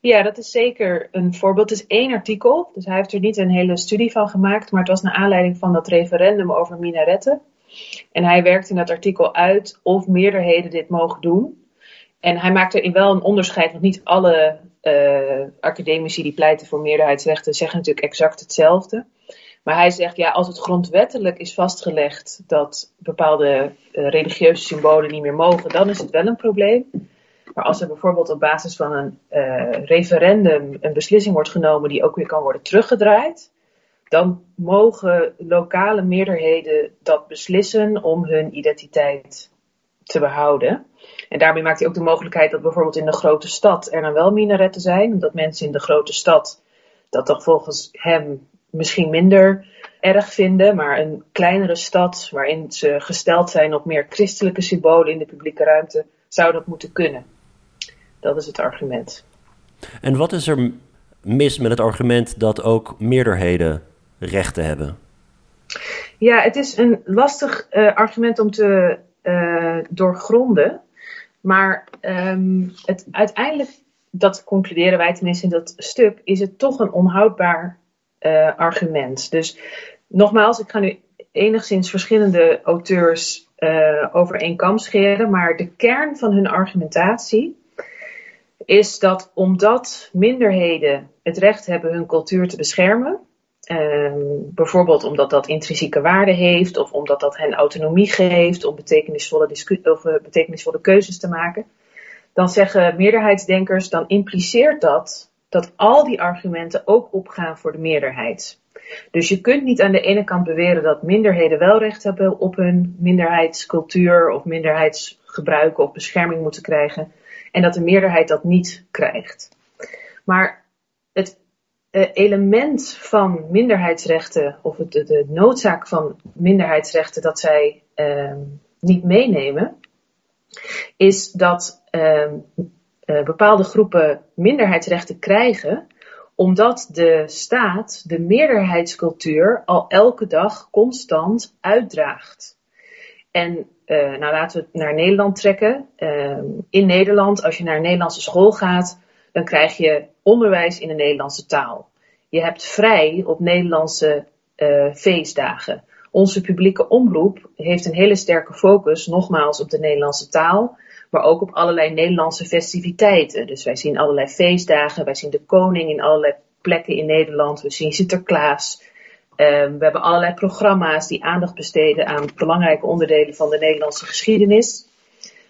Ja, dat is zeker een voorbeeld. Het is één artikel, dus hij heeft er niet een hele studie van gemaakt, maar het was naar aanleiding van dat referendum over minaretten. En hij werkt in dat artikel uit of meerderheden dit mogen doen. En hij maakt er wel een onderscheid, want niet alle uh, academici die pleiten voor meerderheidsrechten zeggen natuurlijk exact hetzelfde. Maar hij zegt, ja, als het grondwettelijk is vastgelegd dat bepaalde uh, religieuze symbolen niet meer mogen, dan is het wel een probleem. Maar als er bijvoorbeeld op basis van een uh, referendum een beslissing wordt genomen die ook weer kan worden teruggedraaid, dan mogen lokale meerderheden dat beslissen om hun identiteit te behouden. En daarmee maakt hij ook de mogelijkheid dat bijvoorbeeld in de grote stad er dan wel minaretten zijn. Omdat mensen in de grote stad dat toch volgens hem misschien minder erg vinden. Maar een kleinere stad waarin ze gesteld zijn op meer christelijke symbolen in de publieke ruimte, zou dat moeten kunnen. Dat is het argument. En wat is er mis met het argument dat ook meerderheden rechten hebben? Ja, het is een lastig uh, argument om te uh, doorgronden. Maar um, het, uiteindelijk, dat concluderen wij tenminste in dat stuk, is het toch een onhoudbaar uh, argument. Dus nogmaals, ik ga nu enigszins verschillende auteurs over één kam scheren, maar de kern van hun argumentatie is dat omdat minderheden het recht hebben hun cultuur te beschermen, Um, bijvoorbeeld omdat dat intrinsieke waarde heeft, of omdat dat hen autonomie geeft om betekenisvolle, of, uh, betekenisvolle keuzes te maken. Dan zeggen meerderheidsdenkers, dan impliceert dat dat al die argumenten ook opgaan voor de meerderheid. Dus je kunt niet aan de ene kant beweren dat minderheden wel recht hebben op hun minderheidscultuur of minderheidsgebruiken of bescherming moeten krijgen, en dat de meerderheid dat niet krijgt. Maar het uh, element van minderheidsrechten, of de, de, noodzaak van minderheidsrechten dat zij uh, niet meenemen, is dat uh, bepaalde groepen minderheidsrechten krijgen omdat de staat de meerderheidscultuur al elke dag constant uitdraagt. En nou laten we het naar Nederland trekken. Ehm, in Nederland, als je naar een Nederlandse school gaat, dan krijg je onderwijs in de Nederlandse taal. Je hebt vrij op Nederlandse feestdagen. Onze publieke omroep heeft een hele sterke focus, nogmaals, op de Nederlandse taal, maar ook op allerlei Nederlandse festiviteiten. Dus wij zien allerlei feestdagen, wij zien de koning in allerlei plekken in Nederland, we zien Sinterklaas. Um, we hebben allerlei programma's die aandacht besteden aan belangrijke onderdelen van de Nederlandse geschiedenis.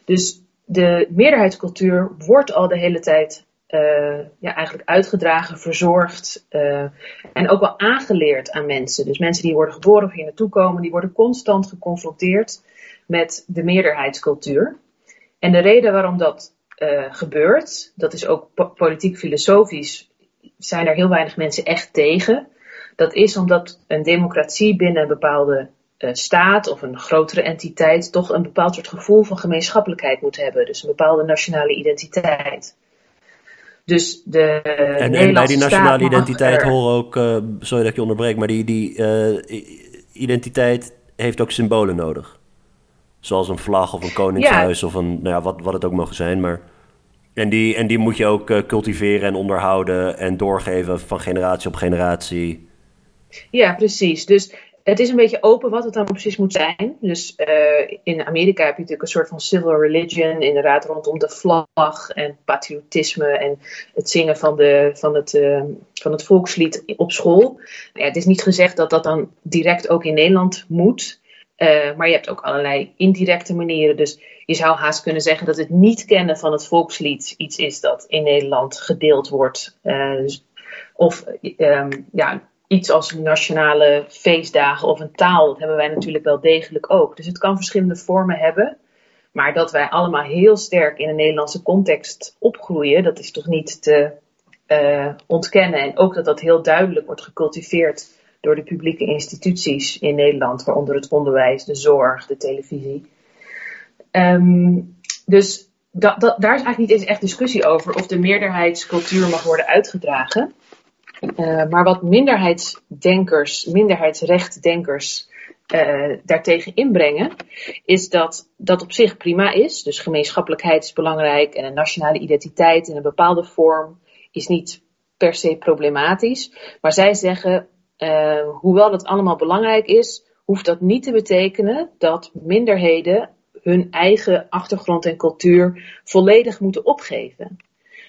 Dus de meerderheidscultuur wordt al de hele tijd uh, ja, eigenlijk uitgedragen, verzorgd uh, en ook wel aangeleerd aan mensen. Dus mensen die worden geboren of hier naartoe komen, die worden constant geconfronteerd met de meerderheidscultuur. En de reden waarom dat uh, gebeurt, dat is ook po politiek-filosofisch, zijn er heel weinig mensen echt tegen. Dat is omdat een democratie binnen een bepaalde staat of een grotere entiteit toch een bepaald soort gevoel van gemeenschappelijkheid moet hebben. Dus een bepaalde nationale identiteit. Dus de en, en bij die nationale identiteit horen ook, uh, sorry dat ik je onderbreek, maar die, die identiteit heeft ook symbolen nodig. Zoals een vlag of een koningshuis ja. of een, nou ja, wat, wat het ook mogen zijn. Maar, en, die, en die moet je ook uh, cultiveren en onderhouden en doorgeven van generatie op generatie. Ja, precies. Dus het is een beetje open wat het dan precies moet zijn. Dus uh, in Amerika heb je natuurlijk een soort van civil religion, inderdaad rondom de vlag en patriotisme en het zingen van, de, van, het, uh, van het volkslied op school. Ja, het is niet gezegd dat dat dan direct ook in Nederland moet. Uh, maar je hebt ook allerlei indirecte manieren. Dus je zou haast kunnen zeggen dat het niet kennen van het volkslied iets is dat in Nederland gedeeld wordt. Dus, of um, ja, iets als nationale feestdagen of een taal, dat hebben wij natuurlijk wel degelijk ook. Dus het kan verschillende vormen hebben. Maar dat wij allemaal heel sterk in een Nederlandse context opgroeien, dat is toch niet te uh, ontkennen. En ook dat dat heel duidelijk wordt gecultiveerd door de publieke instituties in Nederland, waaronder het onderwijs, de zorg, de televisie. Um, dus daar is eigenlijk niet eens echt discussie over of de meerderheidscultuur mag worden uitgedragen. Uh, maar wat minderheidsdenkers, minderheidsrechtdenkers uh, daartegen inbrengen, is dat dat op zich prima is. Dus gemeenschappelijkheid is belangrijk en een nationale identiteit in een bepaalde vorm is niet per se problematisch. Maar zij zeggen, uh, hoewel dat allemaal belangrijk is, hoeft dat niet te betekenen dat minderheden hun eigen achtergrond en cultuur volledig moeten opgeven.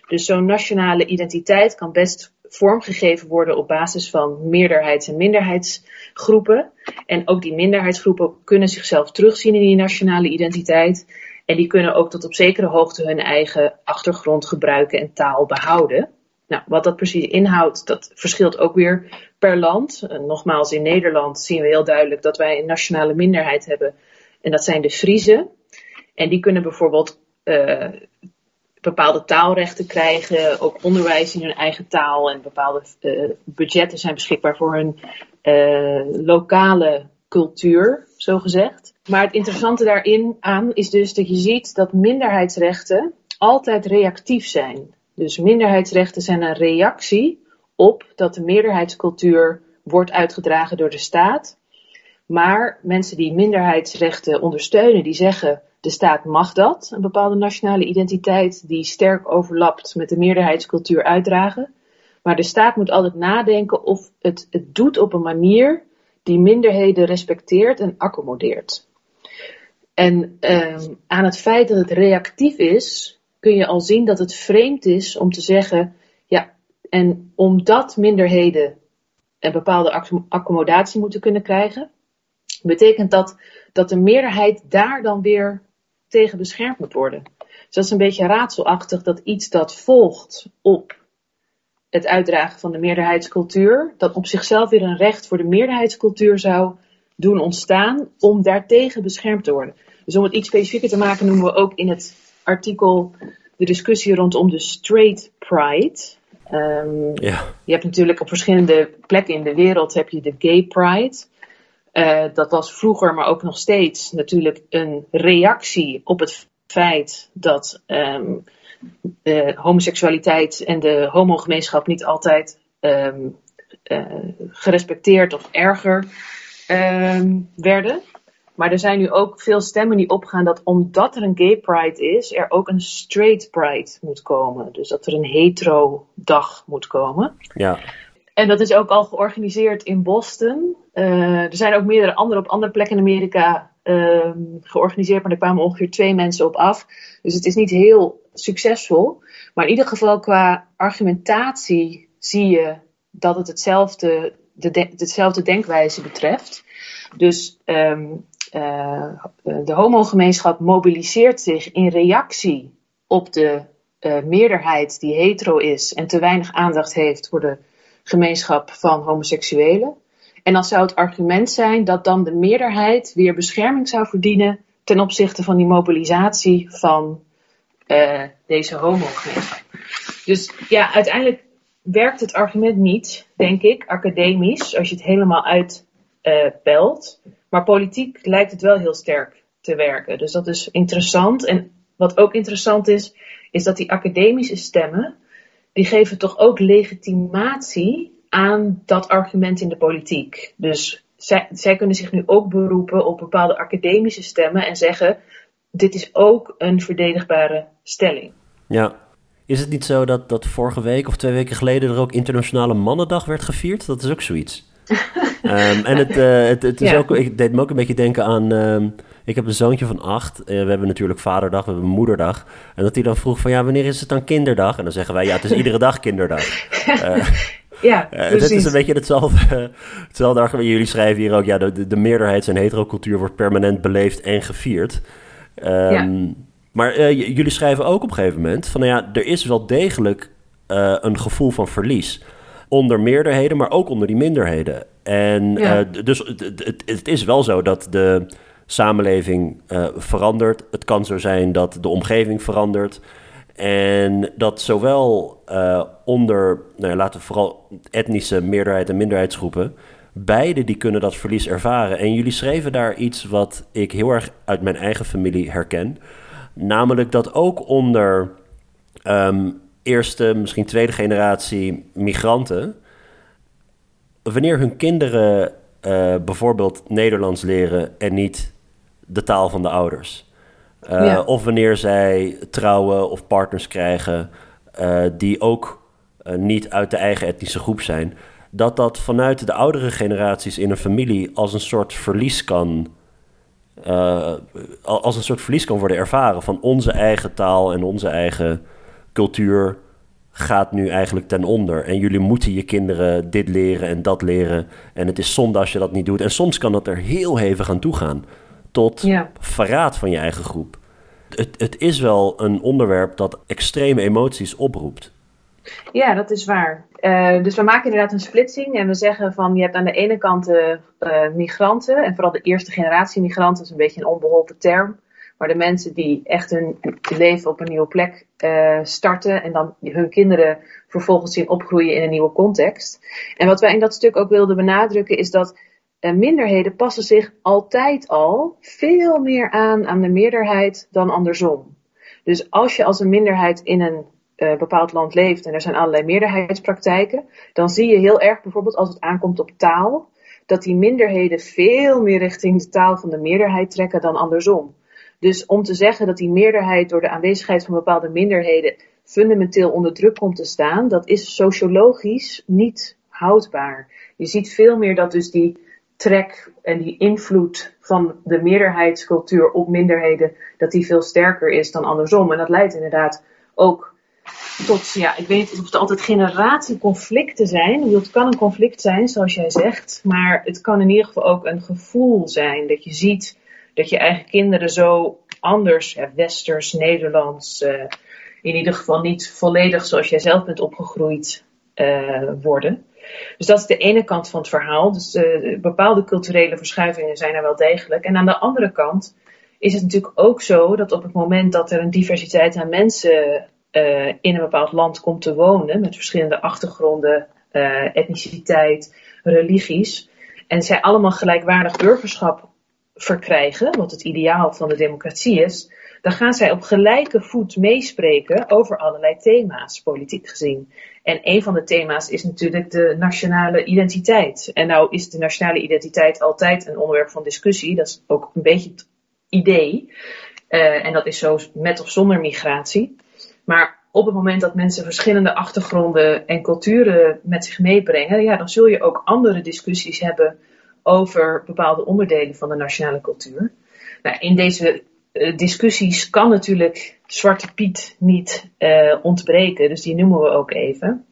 Dus zo'n nationale identiteit kan best vormgegeven worden op basis van meerderheids- en minderheidsgroepen. En ook die minderheidsgroepen kunnen zichzelf terugzien in die nationale identiteit. En die kunnen ook tot op zekere hoogte hun eigen achtergrond gebruiken en taal behouden. Nou, wat dat precies inhoudt, dat verschilt ook weer per land. Nogmaals, in Nederland zien we heel duidelijk dat wij een nationale minderheid hebben. En dat zijn de Friezen. En die kunnen bijvoorbeeld uh, bepaalde taalrechten krijgen, ook onderwijs in hun eigen taal en bepaalde uh, budgetten zijn beschikbaar voor hun uh, lokale cultuur, zo gezegd. Maar het interessante daarin aan is dus dat je ziet dat minderheidsrechten altijd reactief zijn. Dus minderheidsrechten zijn een reactie op dat de meerderheidscultuur wordt uitgedragen door de staat. Maar mensen die minderheidsrechten ondersteunen, die zeggen de staat mag dat, een bepaalde nationale identiteit die sterk overlapt met de meerderheidscultuur uitdragen. Maar de staat moet altijd nadenken of het het doet op een manier die minderheden respecteert en accommodeert. En ehm, aan het feit dat het reactief is, kun je al zien dat het vreemd is om te zeggen, ja, en omdat minderheden een bepaalde accommodatie moeten kunnen krijgen, betekent dat dat de meerderheid daar dan weer tegen beschermd moet worden. Dus dat is een beetje raadselachtig dat iets dat volgt op het uitdragen van de meerderheidscultuur, dat op zichzelf weer een recht voor de meerderheidscultuur zou doen ontstaan om daartegen beschermd te worden. Dus om het iets specifieker te maken noemen we ook in het artikel de discussie rondom de straight pride. Um, ja. Je hebt natuurlijk op verschillende plekken in de wereld heb je de gay pride. Uh, dat was vroeger, maar ook nog steeds natuurlijk een reactie op het feit dat um, de homoseksualiteit en de homogemeenschap niet altijd um, uh, gerespecteerd of erger werden. Maar er zijn nu ook veel stemmen die opgaan dat omdat er een gay pride is, er ook een straight pride moet komen. Dus dat er een hetero dag moet komen. Ja. En dat is ook al georganiseerd in Boston. Uh, er zijn ook meerdere andere op andere plekken in Amerika uh, georganiseerd, maar er kwamen ongeveer twee mensen op af. Dus het is niet heel succesvol. Maar in ieder geval qua argumentatie zie je dat het hetzelfde, de, de, hetzelfde denkwijze betreft. Dus um, uh, de homogemeenschap mobiliseert zich in reactie op de uh, meerderheid die hetero is en te weinig aandacht heeft voor de gemeenschap van homoseksuelen. En dan zou het argument zijn dat dan de meerderheid weer bescherming zou verdienen ten opzichte van die mobilisatie van uh, deze homogemeenschap. Dus ja, uiteindelijk werkt het argument niet, denk ik, academisch, als je het helemaal uitpelt. Maar politiek lijkt het wel heel sterk te werken. Dus dat is interessant. En wat ook interessant is, is dat die academische stemmen, die geven toch ook legitimatie aan dat argument in de politiek. Dus zij, zij kunnen zich nu ook beroepen op bepaalde academische stemmen en zeggen: dit is ook een verdedigbare stelling. Ja. Is het niet zo dat, dat vorige week of twee weken geleden er ook Internationale Mannendag werd gevierd? Dat is ook zoiets. Um, en het, uh, het, het is ook, ik deed me ook een beetje denken aan. Um, ik heb een zoontje van acht. Uh, we hebben natuurlijk vaderdag, we hebben moederdag. En dat hij dan vroeg van ja, wanneer is het dan kinderdag? En dan zeggen wij ja, het is iedere dag kinderdag. Uh, ja, precies. Het is een beetje hetzelfde, hetzelfde argument. Jullie schrijven hier ook, ja, de, de meerderheids- en heterocultuur wordt permanent beleefd en gevierd. Um, ja. Maar jullie schrijven ook op een gegeven moment van nou ja, er is wel degelijk een gevoel van verlies onder meerderheden, maar ook onder die minderheden. En ja. uh, dus het, het, is wel zo dat de samenleving uh, verandert. Het kan zo zijn dat de omgeving verandert. En dat zowel uh, onder, nou ja, laten we vooral etnische meerderheid en minderheidsgroepen, beide die kunnen dat verlies ervaren. En jullie schreven daar iets wat ik heel erg uit mijn eigen familie herken. Namelijk dat ook onder um, eerste, misschien tweede generatie migranten, wanneer hun kinderen uh, bijvoorbeeld Nederlands leren en niet de taal van de ouders. Uh, ja. Of wanneer zij trouwen of partners krijgen uh, die ook niet uit de eigen etnische groep zijn. Dat dat vanuit de oudere generaties in een familie als een soort verlies kan. als een soort verlies kan worden ervaren van onze eigen taal en onze eigen cultuur gaat nu eigenlijk ten onder. En jullie moeten je kinderen dit leren en dat leren. En het is zonde als je dat niet doet. En soms kan dat er heel hevig aan toe gaan. Tot ja. verraad van je eigen groep. Het, het is wel een onderwerp dat extreme emoties oproept. Ja, dat is waar. Uh, dus we maken inderdaad een splitsing en we zeggen van je hebt aan de ene kant de uh, migranten en vooral de eerste generatie migranten is een beetje een onbeholpen term. Maar de mensen die echt hun leven op een nieuwe plek uh, starten en dan hun kinderen vervolgens zien opgroeien in een nieuwe context. En wat wij in dat stuk ook wilden benadrukken is dat uh, minderheden passen zich altijd al veel meer aan aan de meerderheid dan andersom. Dus als je als een minderheid in een uh, bepaald land leeft en er zijn allerlei meerderheidspraktijken, dan zie je heel erg bijvoorbeeld als het aankomt op taal, dat die minderheden veel meer richting de taal van de meerderheid trekken dan andersom. Dus om te zeggen dat die meerderheid door de aanwezigheid van bepaalde minderheden fundamenteel onder druk komt te staan, dat is sociologisch niet houdbaar. Je ziet veel meer dat dus die trek en die invloed van de meerderheidscultuur op minderheden, dat die veel sterker is dan andersom. En dat leidt inderdaad ook tot, ja, ik weet niet of het altijd generatieconflicten zijn. Het kan een conflict zijn, zoals jij zegt, maar het kan in ieder geval ook een gevoel zijn dat je ziet dat je eigen kinderen zo anders, ja, westers, Nederlands, uh, in ieder geval niet volledig zoals jij zelf bent opgegroeid uh, worden. Dus dat is de ene kant van het verhaal. Dus uh, bepaalde culturele verschuivingen zijn er wel degelijk. En aan de andere kant is het natuurlijk ook zo dat op het moment dat er een diversiteit aan mensen in een bepaald land komt te wonen, met verschillende achtergronden, etniciteit, religies, en zij allemaal gelijkwaardig burgerschap verkrijgen, wat het ideaal van de democratie is, dan gaan zij op gelijke voet meespreken over allerlei thema's, politiek gezien. En een van de thema's is natuurlijk de nationale identiteit. En nou is de nationale identiteit altijd een onderwerp van discussie. Dat is ook een beetje het idee. Uh, en dat is zo met of zonder migratie. Maar op het moment dat mensen verschillende achtergronden en culturen met zich meebrengen, ja, dan zul je ook andere discussies hebben over bepaalde onderdelen van de nationale cultuur. Nou, in deze uh, discussies kan natuurlijk Zwarte Piet niet uh, ontbreken, dus die noemen we ook even.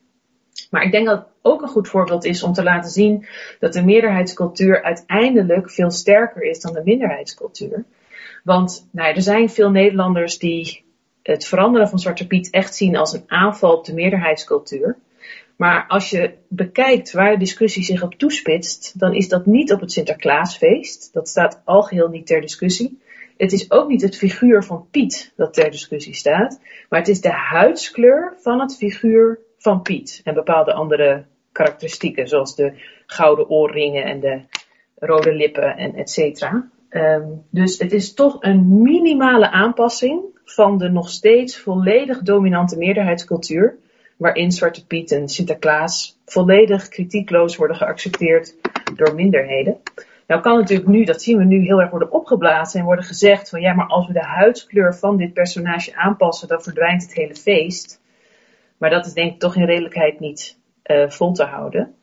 Maar ik denk dat het ook een goed voorbeeld is om te laten zien dat de meerderheidscultuur uiteindelijk veel sterker is dan de minderheidscultuur. Want nou, er zijn veel Nederlanders die het veranderen van Zwarte Piet echt zien als een aanval op de meerderheidscultuur. Maar als je bekijkt waar de discussie zich op toespitst, dan is dat niet op het Sinterklaasfeest. Dat staat algeheel niet ter discussie. Het is ook niet het figuur van Piet dat ter discussie staat, maar het is de huidskleur van het figuur van Piet. En bepaalde andere karakteristieken, zoals de gouden oorringen en de rode lippen en et cetera. Um, dus het is toch een minimale aanpassing van de nog steeds volledig dominante meerderheidscultuur, waarin Zwarte Piet en Sinterklaas volledig kritiekloos worden geaccepteerd door minderheden. Nou kan natuurlijk nu, dat zien we nu heel erg worden opgeblazen en worden gezegd van ja, maar als we de huidskleur van dit personage aanpassen, dan verdwijnt het hele feest. Maar dat is denk ik toch in redelijkheid niet uh, vol te houden.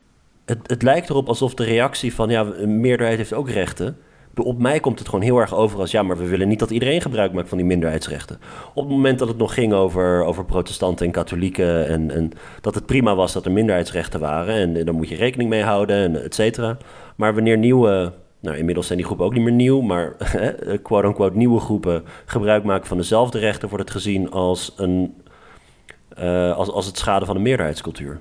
Het, het lijkt erop alsof de reactie van ja, een meerderheid heeft ook rechten op mij komt het gewoon heel erg over als ja, maar we willen niet dat iedereen gebruik maakt van die minderheidsrechten. Op het moment dat het nog ging over, over protestanten en katholieken en, en dat het prima was dat er minderheidsrechten waren en, en daar moet je rekening mee houden en et cetera. Maar wanneer nieuwe, nou inmiddels zijn die groepen ook niet meer nieuw, maar quote-unquote nieuwe groepen gebruik maken van dezelfde rechten, wordt het gezien als, een, uh, als, als het schaden van de meerderheidscultuur.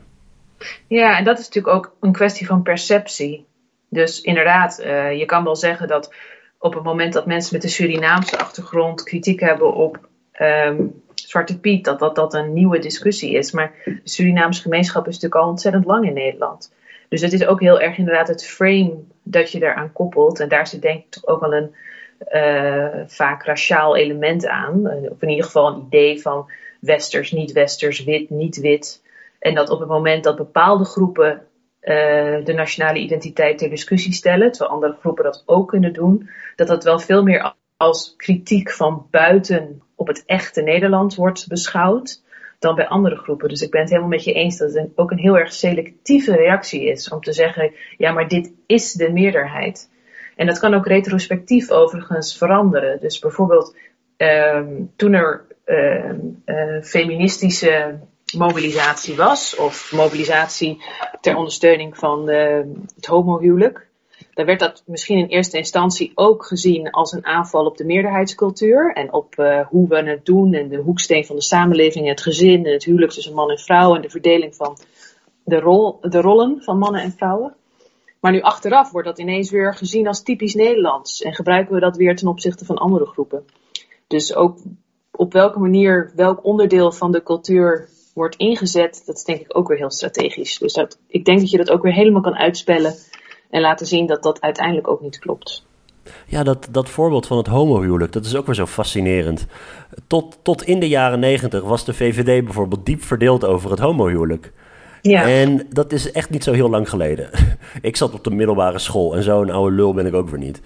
Ja, en dat is natuurlijk ook een kwestie van perceptie. Dus inderdaad, uh, je kan wel zeggen dat op het moment dat mensen met een Surinaamse achtergrond kritiek hebben op um, Zwarte Piet, dat, dat dat een nieuwe discussie is. Maar de Surinaamse gemeenschap is natuurlijk al ontzettend lang in Nederland. Dus het is ook heel erg inderdaad het frame dat je daaraan koppelt. En daar zit denk ik toch ook wel een uh, vaak raciaal element aan. Of in ieder geval een idee van westers, niet-westers, wit, niet-wit. En dat op het moment dat bepaalde groepen uh, de nationale identiteit ter discussie stellen, terwijl andere groepen dat ook kunnen doen, dat dat wel veel meer als kritiek van buiten op het echte Nederland wordt beschouwd dan bij andere groepen. Dus ik ben het helemaal met je eens dat het ook een heel erg selectieve reactie is om te zeggen, ja, maar dit is de meerderheid. En dat kan ook retrospectief overigens veranderen. Dus bijvoorbeeld um, toen er uh, uh, feministische mobilisatie was, of mobilisatie ter ondersteuning van de, het homohuwelijk, dan werd dat misschien in eerste instantie ook gezien als een aanval op de meerderheidscultuur en op uh, hoe we het doen en de hoeksteen van de samenleving, het gezin en het huwelijk tussen man en vrouw en de verdeling van de, rol, de rollen van mannen en vrouwen. Maar nu achteraf wordt dat ineens weer gezien als typisch Nederlands en gebruiken we dat weer ten opzichte van andere groepen. Dus ook op welke manier welk onderdeel van de cultuur wordt ingezet, dat is denk ik ook weer heel strategisch. Dus dat, ik denk dat je dat ook weer helemaal kan uitspellen en laten zien dat dat uiteindelijk ook niet klopt. Ja, dat, dat voorbeeld van het homohuwelijk, dat is ook weer zo fascinerend. Tot, tot in de jaren negentig was de VVD bijvoorbeeld diep verdeeld over het homohuwelijk. Ja. En dat is echt niet zo heel lang geleden. ik zat op de middelbare school en zo'n oude lul ben ik ook weer niet.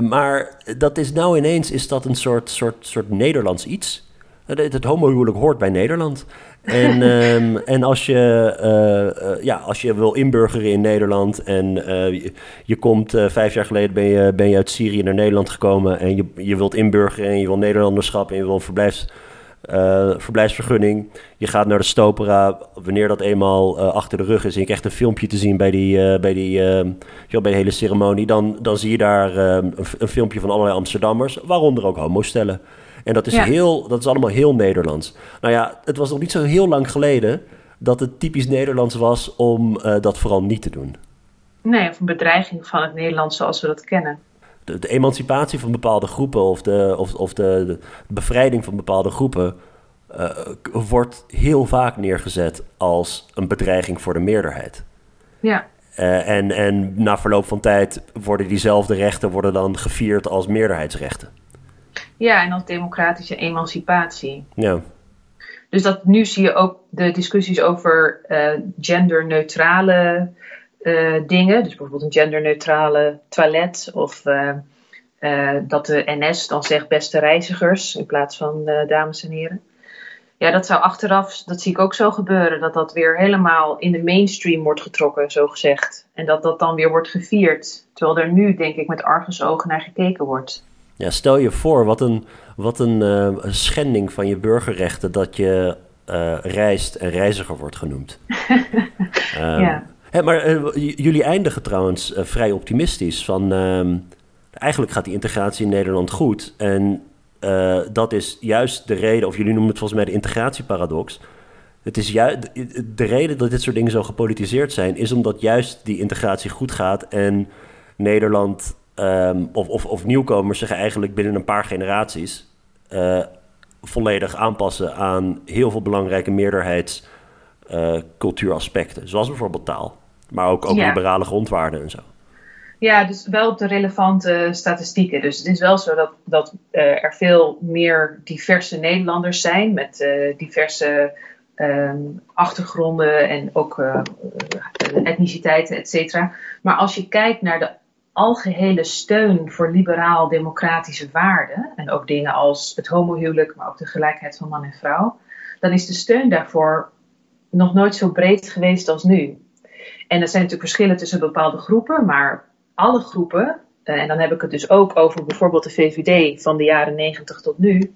Maar dat is nou ineens is dat een soort, soort, soort Nederlands iets. Het, het homohuwelijk hoort bij Nederland. En, um, en als, je, uh, uh, ja, als je wil inburgeren in Nederland en uh, je, je, komt vijf jaar geleden ben je, ben je uit Syrië naar Nederland gekomen en je, je wilt inburgeren en je wil Nederlanderschap en je wil een verblijfs, verblijfsvergunning. Je gaat naar de Stopera, wanneer dat eenmaal achter de rug is en je krijgt een filmpje te zien bij, die, bij, die, bij de hele ceremonie, dan, dan zie je daar een, een filmpje van allerlei Amsterdammers, waaronder ook homostellen. En dat is, heel, dat is allemaal heel Nederlands. Nou ja, het was nog niet zo heel lang geleden dat het typisch Nederlands was om uh, dat vooral niet te doen. Nee, of een bedreiging van het Nederlands zoals we dat kennen. De, de emancipatie van bepaalde groepen of de, of, of de, de bevrijding van bepaalde groepen uh, wordt heel vaak neergezet als een bedreiging voor de meerderheid. Ja. Uh, en, en na verloop van tijd worden diezelfde rechten worden dan gevierd als meerderheidsrechten. Ja, en als democratische emancipatie. Ja. Dus dat, nu zie je ook de discussies over uh, genderneutrale uh, dingen. Dus bijvoorbeeld een genderneutrale toilet. Of uh, dat de NS dan zegt beste reizigers in plaats van dames en heren. Ja, dat zou achteraf, dat zie ik ook zo gebeuren. Dat dat weer helemaal in de mainstream wordt getrokken, zo gezegd. En dat dat dan weer wordt gevierd. Terwijl er nu, denk ik, met argusogen naar gekeken wordt. Ja, stel je voor, wat een, wat een, uh, schending van je burgerrechten dat je uh, reist en reiziger wordt genoemd. um, ja. Hè, maar uh, jullie eindigen trouwens vrij optimistisch. Van, ehm, eigenlijk gaat die integratie in Nederland goed. En dat is juist de reden, of jullie noemen het volgens mij de integratieparadox. Het is juist de reden dat dit soort dingen zo gepolitiseerd zijn, is omdat juist die integratie goed gaat en Nederland um, of, of, of, nieuwkomers zich eigenlijk binnen een paar generaties uh, volledig aanpassen aan heel veel belangrijke meerderheidscultuuraspecten, uh, zoals bijvoorbeeld taal, maar ook, ook ja. liberale grondwaarden en zo. Ja, dus wel op de relevante statistieken. Dus het is wel zo dat, dat uh, er veel meer diverse Nederlanders zijn met diverse um, achtergronden en ook etniciteiten, et cetera. Maar als je kijkt naar de algehele steun voor liberaal-democratische waarden, en ook dingen als het homohuwelijk, maar ook de gelijkheid van man en vrouw, dan is de steun daarvoor nog nooit zo breed geweest als nu. En er zijn natuurlijk verschillen tussen bepaalde groepen, maar alle groepen, eh, en dan heb ik het dus ook over bijvoorbeeld de VVD van de jaren 90 tot nu,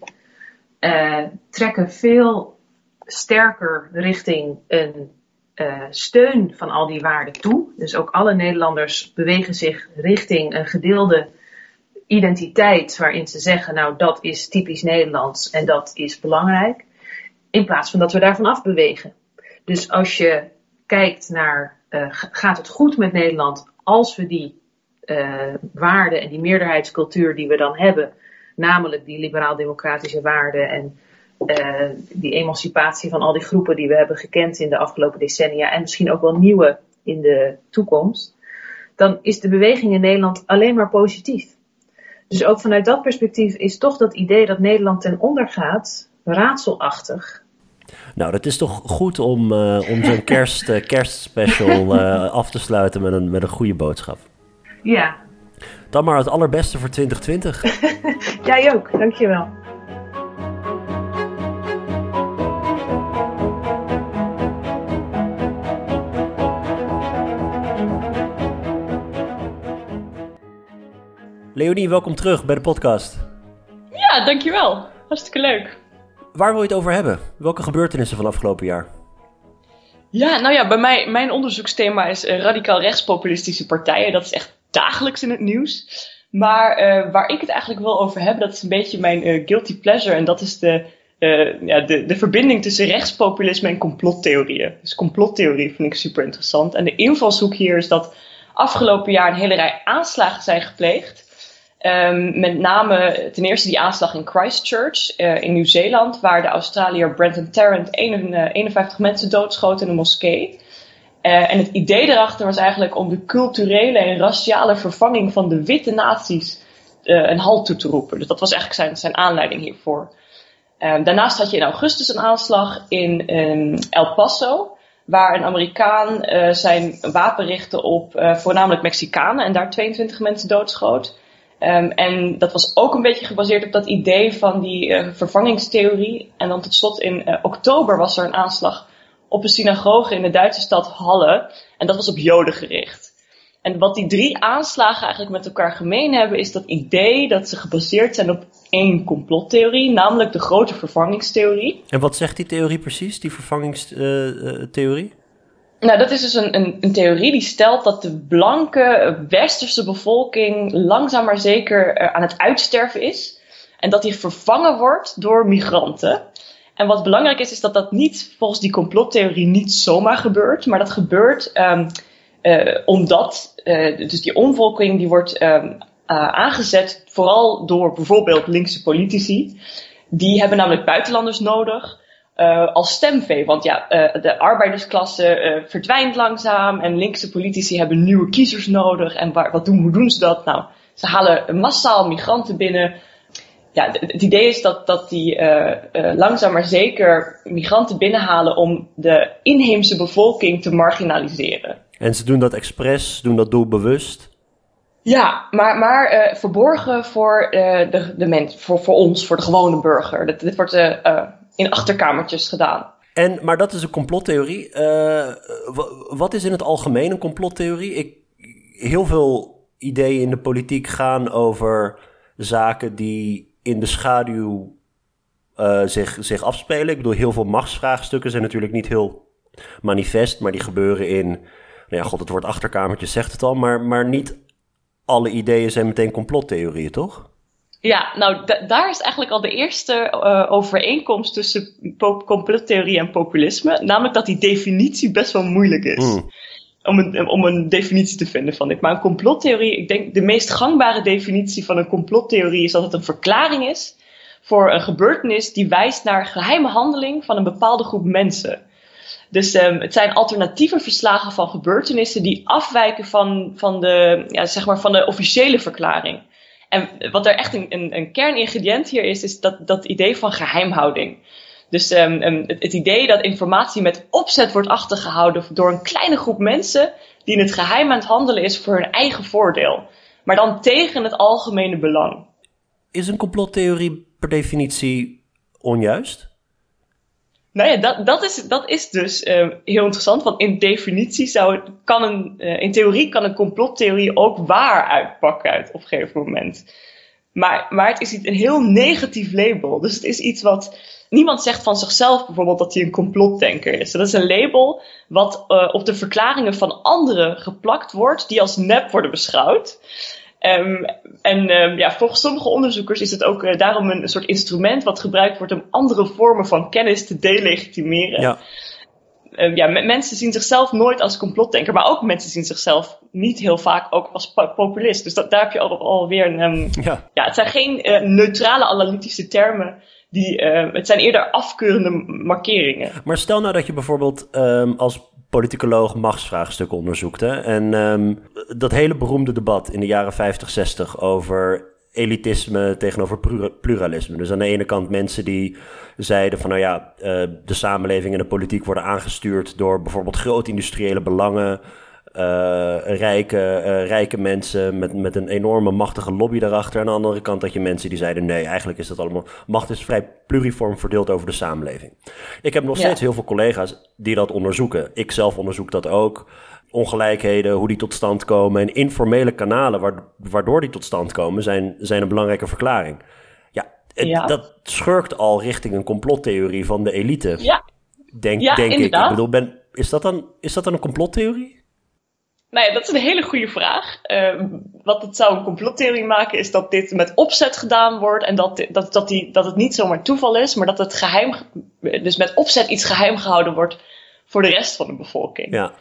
uh, trekken veel sterker richting een uh, steun van al die waarden toe. Dus ook alle Nederlanders bewegen zich richting een gedeelde identiteit waarin ze zeggen, nou dat is typisch Nederlands en dat is belangrijk. In plaats van dat we daarvan afbewegen. Dus als je kijkt naar, uh, gaat het goed met Nederland als we die uh, waarden en die meerderheidscultuur die we dan hebben, namelijk die liberaal-democratische waarden en uh, die emancipatie van al die groepen die we hebben gekend in de afgelopen decennia en misschien ook wel nieuwe in de toekomst, dan is de beweging in Nederland alleen maar positief. Dus ook vanuit dat perspectief is toch dat idee dat Nederland ten onder gaat raadselachtig. Nou, dat is toch goed om, uh, om zo'n kerst, uh, kerstspecial af te sluiten met een, met een goede boodschap. Ja. Dan maar het allerbeste voor 2020. Jij ook, dankjewel. Leonie, welkom terug bij de podcast. Ja, dankjewel. Hartstikke leuk. Waar wil je het over hebben? Welke gebeurtenissen van afgelopen jaar? Ja, nou ja, bij mij, mijn onderzoeksthema is uh, radicaal rechtspopulistische partijen. Dat is echt dagelijks in het nieuws. Maar uh, waar ik het eigenlijk wil over hebben, dat is een beetje mijn uh, guilty pleasure. En dat is de, ja, de, de verbinding tussen rechtspopulisme en complottheorieën. Dus complottheorie vind ik super interessant. En de invalshoek hier is dat afgelopen jaar een hele rij aanslagen zijn gepleegd. Um, met name ten eerste die aanslag in Christchurch uh, in Nieuw-Zeeland, waar de Australiër Brenton Tarrant 51 eh, mensen doodschoot in een moskee. Uh, en het idee erachter was eigenlijk om de culturele en raciale vervanging van de witte naties een halt toe te roepen. Dus dat was eigenlijk zijn, zijn aanleiding hiervoor. Ehm, daarnaast had je in augustus een aanslag in ehm, El Paso, waar een Amerikaan zijn wapen richtte op voornamelijk Mexicanen en daar 22 mensen doodschoot. Um, en dat was ook een beetje gebaseerd op dat idee van die uh, vervangingstheorie. En dan tot slot in oktober was er een aanslag op een synagoge in de Duitse stad Halle. En dat was op Joden gericht. En wat die drie aanslagen eigenlijk met elkaar gemeen hebben, is dat idee dat ze gebaseerd zijn op één complottheorie, namelijk de grote vervangingstheorie. En wat zegt die theorie precies, die vervangingstheorie? Nou, dat is dus een, een, een, theorie die stelt dat de blanke westerse bevolking langzaam maar zeker aan het uitsterven is. En dat die vervangen wordt door migranten. En wat belangrijk is, is dat dat niet volgens die complottheorie niet zomaar gebeurt, maar dat gebeurt um, uh, omdat uh, dus die omvolking die wordt uh, aangezet vooral door bijvoorbeeld linkse politici. Die hebben namelijk buitenlanders nodig als stemvee. Want ja, de arbeidersklasse verdwijnt langzaam en linkse politici hebben nieuwe kiezers nodig. En waar, wat doen, hoe doen ze dat? Nou, ze halen massaal migranten binnen ja, het idee is dat, dat die uh, uh, langzaam maar zeker migranten binnenhalen om de inheemse bevolking te marginaliseren. En ze doen dat expres, doen dat doelbewust? Ja, maar, maar uh, verborgen voor, de, de mens, voor, voor ons, voor de gewone burger. Dit, dit wordt in achterkamertjes gedaan. En, maar dat is een complottheorie. wat is in het algemeen een complottheorie? Ik, heel veel ideeën in de politiek gaan over zaken die in de schaduw uh, zich, zich afspelen. Ik bedoel, heel veel machtsvraagstukken zijn natuurlijk niet heel manifest, maar die gebeuren in, nou ja, god, het woord achterkamertjes zegt het al, maar, maar niet alle ideeën zijn meteen complottheorieën, toch? Ja, nou daar is eigenlijk al de eerste uh, overeenkomst tussen complottheorie en populisme. Namelijk dat die definitie best wel moeilijk is. Mm. Om, een, om een definitie te vinden van dit. Maar een complottheorie, ik denk de meest gangbare definitie van een complottheorie is dat het een verklaring is voor een gebeurtenis die wijst naar geheime handeling van een bepaalde groep mensen. Dus um, het zijn alternatieve verslagen van gebeurtenissen die afwijken van, van, de, ja, zeg maar van de officiële verklaring. En wat er echt een, een, een kerningrediënt hier is, is dat, dat idee van geheimhouding. Dus um, um, het, het, idee dat informatie met opzet wordt achtergehouden door een kleine groep mensen die in het geheim aan het handelen is voor hun eigen voordeel, maar dan tegen het algemene belang. Is een complottheorie per definitie onjuist? Nou ja, dat, dat, is, dat is dus uh, heel interessant, want in definitie zou het, kan een, uh, in theorie kan een complottheorie ook waar uitpakken uit op een gegeven moment. Maar, maar het is een heel negatief label. Dus het is iets wat niemand zegt van zichzelf bijvoorbeeld dat hij een complotdenker is. Dat is een label wat uh, op de verklaringen van anderen geplakt wordt, die als nep worden beschouwd. Um, en um, ja, volgens sommige onderzoekers is het ook uh, daarom een, soort instrument wat gebruikt wordt om andere vormen van kennis te delegitimeren. Ja. Um, ja, mensen zien zichzelf nooit als complotdenker, maar ook mensen zien zichzelf niet heel vaak ook als populist. Dus dat, daar heb je al, alweer een. ja. ja, het zijn geen uh, neutrale analytische termen die, uh, het zijn eerder afkeurende markeringen. Maar stel nou dat je bijvoorbeeld als politicoloog machtsvraagstukken onderzoekt. Hè? En um, dat hele beroemde debat in de jaren 50, 60 over elitisme tegenover pluralisme. Dus aan de ene kant mensen die zeiden van nou ja, uh, de samenleving en de politiek worden aangestuurd door bijvoorbeeld grote industriële belangen rijke, uh, rijke mensen met, met een enorme machtige lobby daarachter. Aan de andere kant had je mensen die zeiden: nee, eigenlijk is dat allemaal. Macht is vrij pluriform verdeeld over de samenleving. Ik heb nog steeds heel veel collega's die dat onderzoeken. Ik zelf onderzoek dat ook. Ongelijkheden, hoe die tot stand komen. En informele kanalen waardoor die tot stand komen, zijn, zijn een belangrijke verklaring. Ja, het, dat schurkt al richting een complottheorie van de elite. Ja. Denk, denk ik. Ik bedoel, ben, is, dat dan, is dat dan een complottheorie? Nou ja, dat is een hele goede vraag. Uh, wat het zou een complottheorie maken, is dat dit met opzet gedaan wordt en dat, dat, dat, die, dat het niet zomaar toeval is, maar dat het geheim, dus met opzet iets geheim gehouden wordt voor de rest van de bevolking. Ja.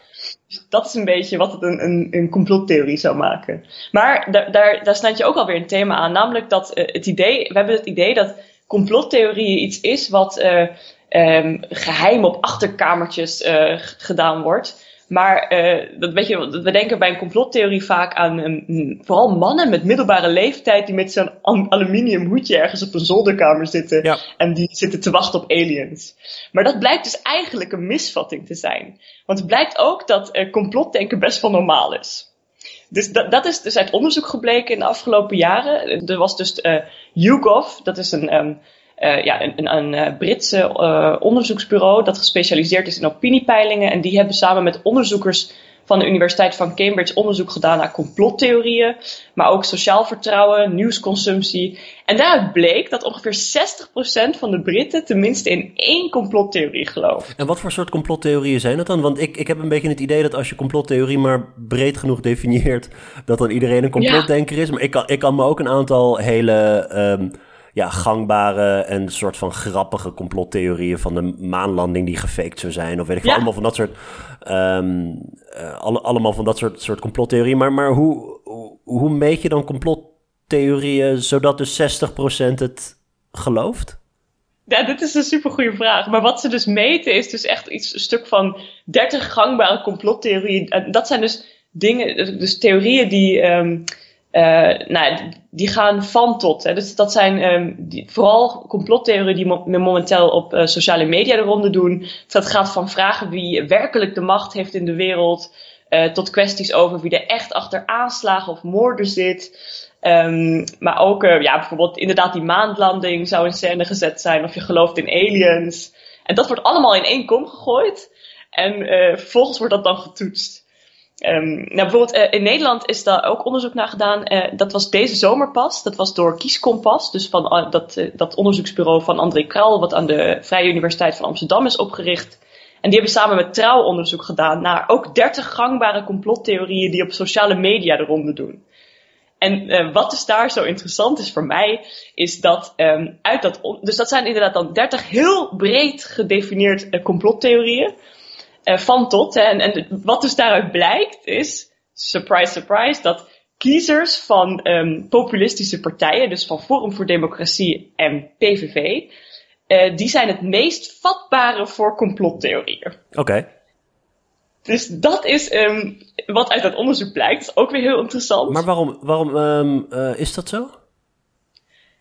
Dus dat is een beetje wat het een, een, een complottheorie zou maken. Maar daar, daar, daar snijd je ook alweer een thema aan, namelijk dat uh, het idee, we hebben het idee dat complottheorieën iets is wat uh, um, geheim op achterkamertjes uh, gedaan wordt. Maar uh, dat weet je, we denken bij een complottheorie vaak aan um, vooral mannen met middelbare leeftijd die met zo'n aluminium hoedje ergens op een zolderkamer zitten ja. en die zitten te wachten op aliens. Maar dat blijkt dus eigenlijk een misvatting te zijn. Want het blijkt ook dat uh, complotdenken best wel normaal is. Dus dat, dat is dus uit onderzoek gebleken in de afgelopen jaren. Er was dus uh, YouGov, dat is een, um, uh, ja, een, een, een Britse uh, onderzoeksbureau dat gespecialiseerd is in opiniepeilingen. En die hebben samen met onderzoekers van de Universiteit van Cambridge onderzoek gedaan naar complottheorieën, maar ook sociaal vertrouwen, nieuwsconsumptie. En daaruit bleek dat ongeveer 60% van de Britten tenminste in één complottheorie gelooft. En wat voor soort complottheorieën zijn dat dan? Want ik, ik heb een beetje het idee dat als je complottheorie maar breed genoeg definieert, dat dan iedereen een complotdenker is. Maar ik kan, ik kan me ook een aantal hele. Um, ja, gangbare en soort van grappige complottheorieën van de maanlanding die gefaked zou zijn. Of weet ik veel, allemaal van dat soort. Um, uh, alle, allemaal van dat soort, soort complottheorieën. Maar, maar hoe, hoe, hoe meet je dan complottheorieën zodat dus 60% het gelooft? Ja, dit is een super goede vraag. Maar wat ze dus meten is dus echt iets, een stuk van 30 gangbare complottheorieën. Dat zijn dus dingen, dus theorieën die. Um, uh, nou, die gaan van tot. Hè. Dus dat zijn um, die, vooral complottheorieën die mo momenteel op uh, sociale media de ronde doen. Dat gaat van vragen wie werkelijk de macht heeft in de wereld. Uh, tot kwesties over wie er echt achter aanslagen of moorden zit. Um, maar ook ja, bijvoorbeeld inderdaad die maandlanding zou in scène gezet zijn. Of je gelooft in aliens. En dat wordt allemaal in één kom gegooid. En vervolgens wordt dat dan getoetst. Um, nou, bijvoorbeeld uh, in Nederland is daar ook onderzoek naar gedaan. Uh, dat was deze zomer pas. Dat was door Kieskompas, dus van uh, dat, dat onderzoeksbureau van André Kruil, wat aan de Vrije Universiteit van Amsterdam is opgericht. En die hebben samen met Trouw onderzoek gedaan naar ook 30 gangbare complottheorieën die op sociale media de ronde doen. En wat dus daar zo interessant is voor mij, is dat um, uit dat. Dus dat zijn inderdaad dan 30 heel breed gedefinieerd complottheorieën. Uh, van tot. Hè. En, en wat dus daaruit blijkt is, surprise, surprise, dat kiezers van um, populistische partijen, dus van Forum voor Democratie en PVV, uh, eh, die zijn het meest vatbare voor complottheorieën. Oké. Okay. Dus dat is um, wat uit dat onderzoek blijkt. Ook weer heel interessant. Maar waarom, waarom um, uh, is dat zo?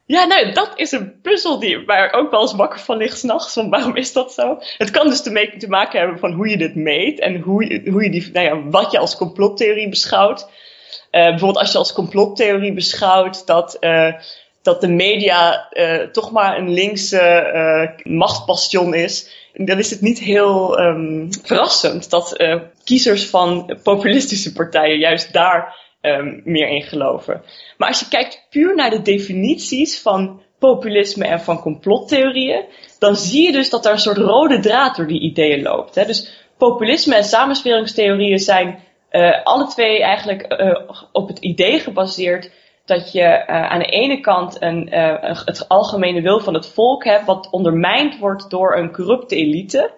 Ja, nou, dat is een puzzel die, waar ook wel eens wakker van ligt s'nachts. Waarom is dat zo? Het kan dus te, te, maken hebben van hoe je dit meet en hoe je, hoe je die, nou ja, wat je als complottheorie beschouwt. Uh, bijvoorbeeld als je als complottheorie beschouwt dat, uh, dat de media uh, toch maar een linkse machtsbastion is. Dan is het niet heel um, verrassend dat kiezers van populistische partijen juist daar um, meer in geloven. Maar als je kijkt puur naar de definities van populisme en van complottheorieën, dan zie je dus dat er een soort rode draad door die ideeën loopt. Hè? Dus populisme en samensweringstheorieën zijn uh, alle twee eigenlijk uh, op het idee gebaseerd dat je uh, aan de ene kant een, het algemene wil van het volk hebt, wat ondermijnd wordt door een corrupte elite.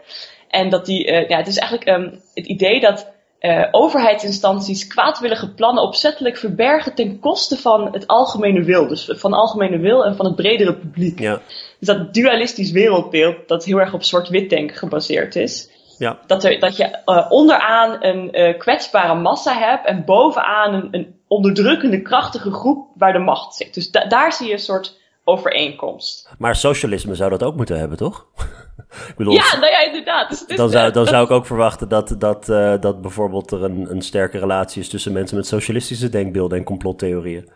En dat die, ja, het is eigenlijk um, het idee dat uh, overheidsinstanties kwaadwillige plannen opzettelijk verbergen ten koste van het algemene wil. Dus van algemene wil en van het bredere publiek. Ja. Dus dat dualistisch wereldbeeld dat heel erg op zwart-wit denken gebaseerd is. Ja. Dat, er, dat je uh, onderaan een uh, kwetsbare massa hebt en bovenaan een, een, onderdrukkende krachtige groep waar de macht zit. Dus da daar zie je een soort overeenkomst. Maar socialisme zou dat ook moeten hebben, toch? ik bedoel, ja, nou ja, inderdaad. Dus dan zou, dan zou ik ook verwachten dat, dat, uh, dat bijvoorbeeld er een, een sterke relatie is tussen mensen met socialistische denkbeelden en complottheorieën.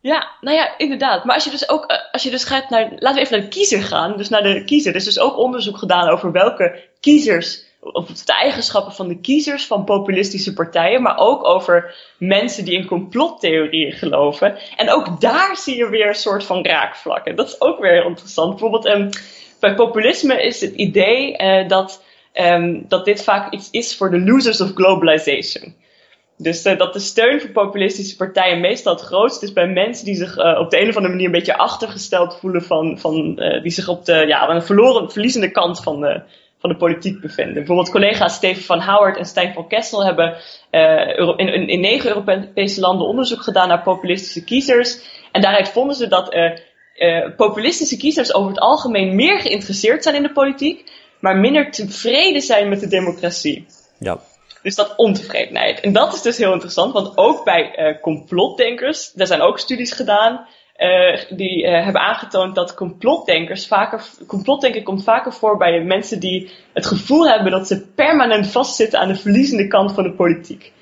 Ja, nou ja, inderdaad. Maar als je dus ook, uh, als je dus gaat naar, laten we even naar de kiezer gaan. Dus naar de kiezer. Er is dus ook onderzoek gedaan over welke kiezers, of de eigenschappen van de kiezers van populistische partijen, maar ook over mensen die in complottheorieën geloven. En ook daar zie je weer een soort van raakvlakken. Dat is ook weer heel interessant. Bijvoorbeeld, um, bij populisme is het idee uh, dat, um, dat dit vaak iets is voor de losers of globalization. Dus uh, dat de steun voor populistische partijen meestal het grootst is bij mensen die zich uh, op de een of andere manier een beetje achtergesteld voelen van, van die zich op de, ja, verloren, verliezende kant van de, van de politiek bevinden. Bijvoorbeeld collega's Steven van Howard en Stijn van Kessel hebben in, in, in negen Europese landen onderzoek gedaan naar populistische kiezers. En daaruit vonden ze dat uh, populistische kiezers over het algemeen meer geïnteresseerd zijn in de politiek, maar minder tevreden zijn met de democratie. Ja. Dus dat ontevredenheid. En dat is dus heel interessant, want ook bij complotdenkers, er zijn ook studies gedaan, uh, die uh, hebben aangetoond dat complotdenkers vaker, complotdenken komt vaker voor bij mensen die het gevoel hebben dat ze permanent vastzitten aan de verliezende kant van de politiek.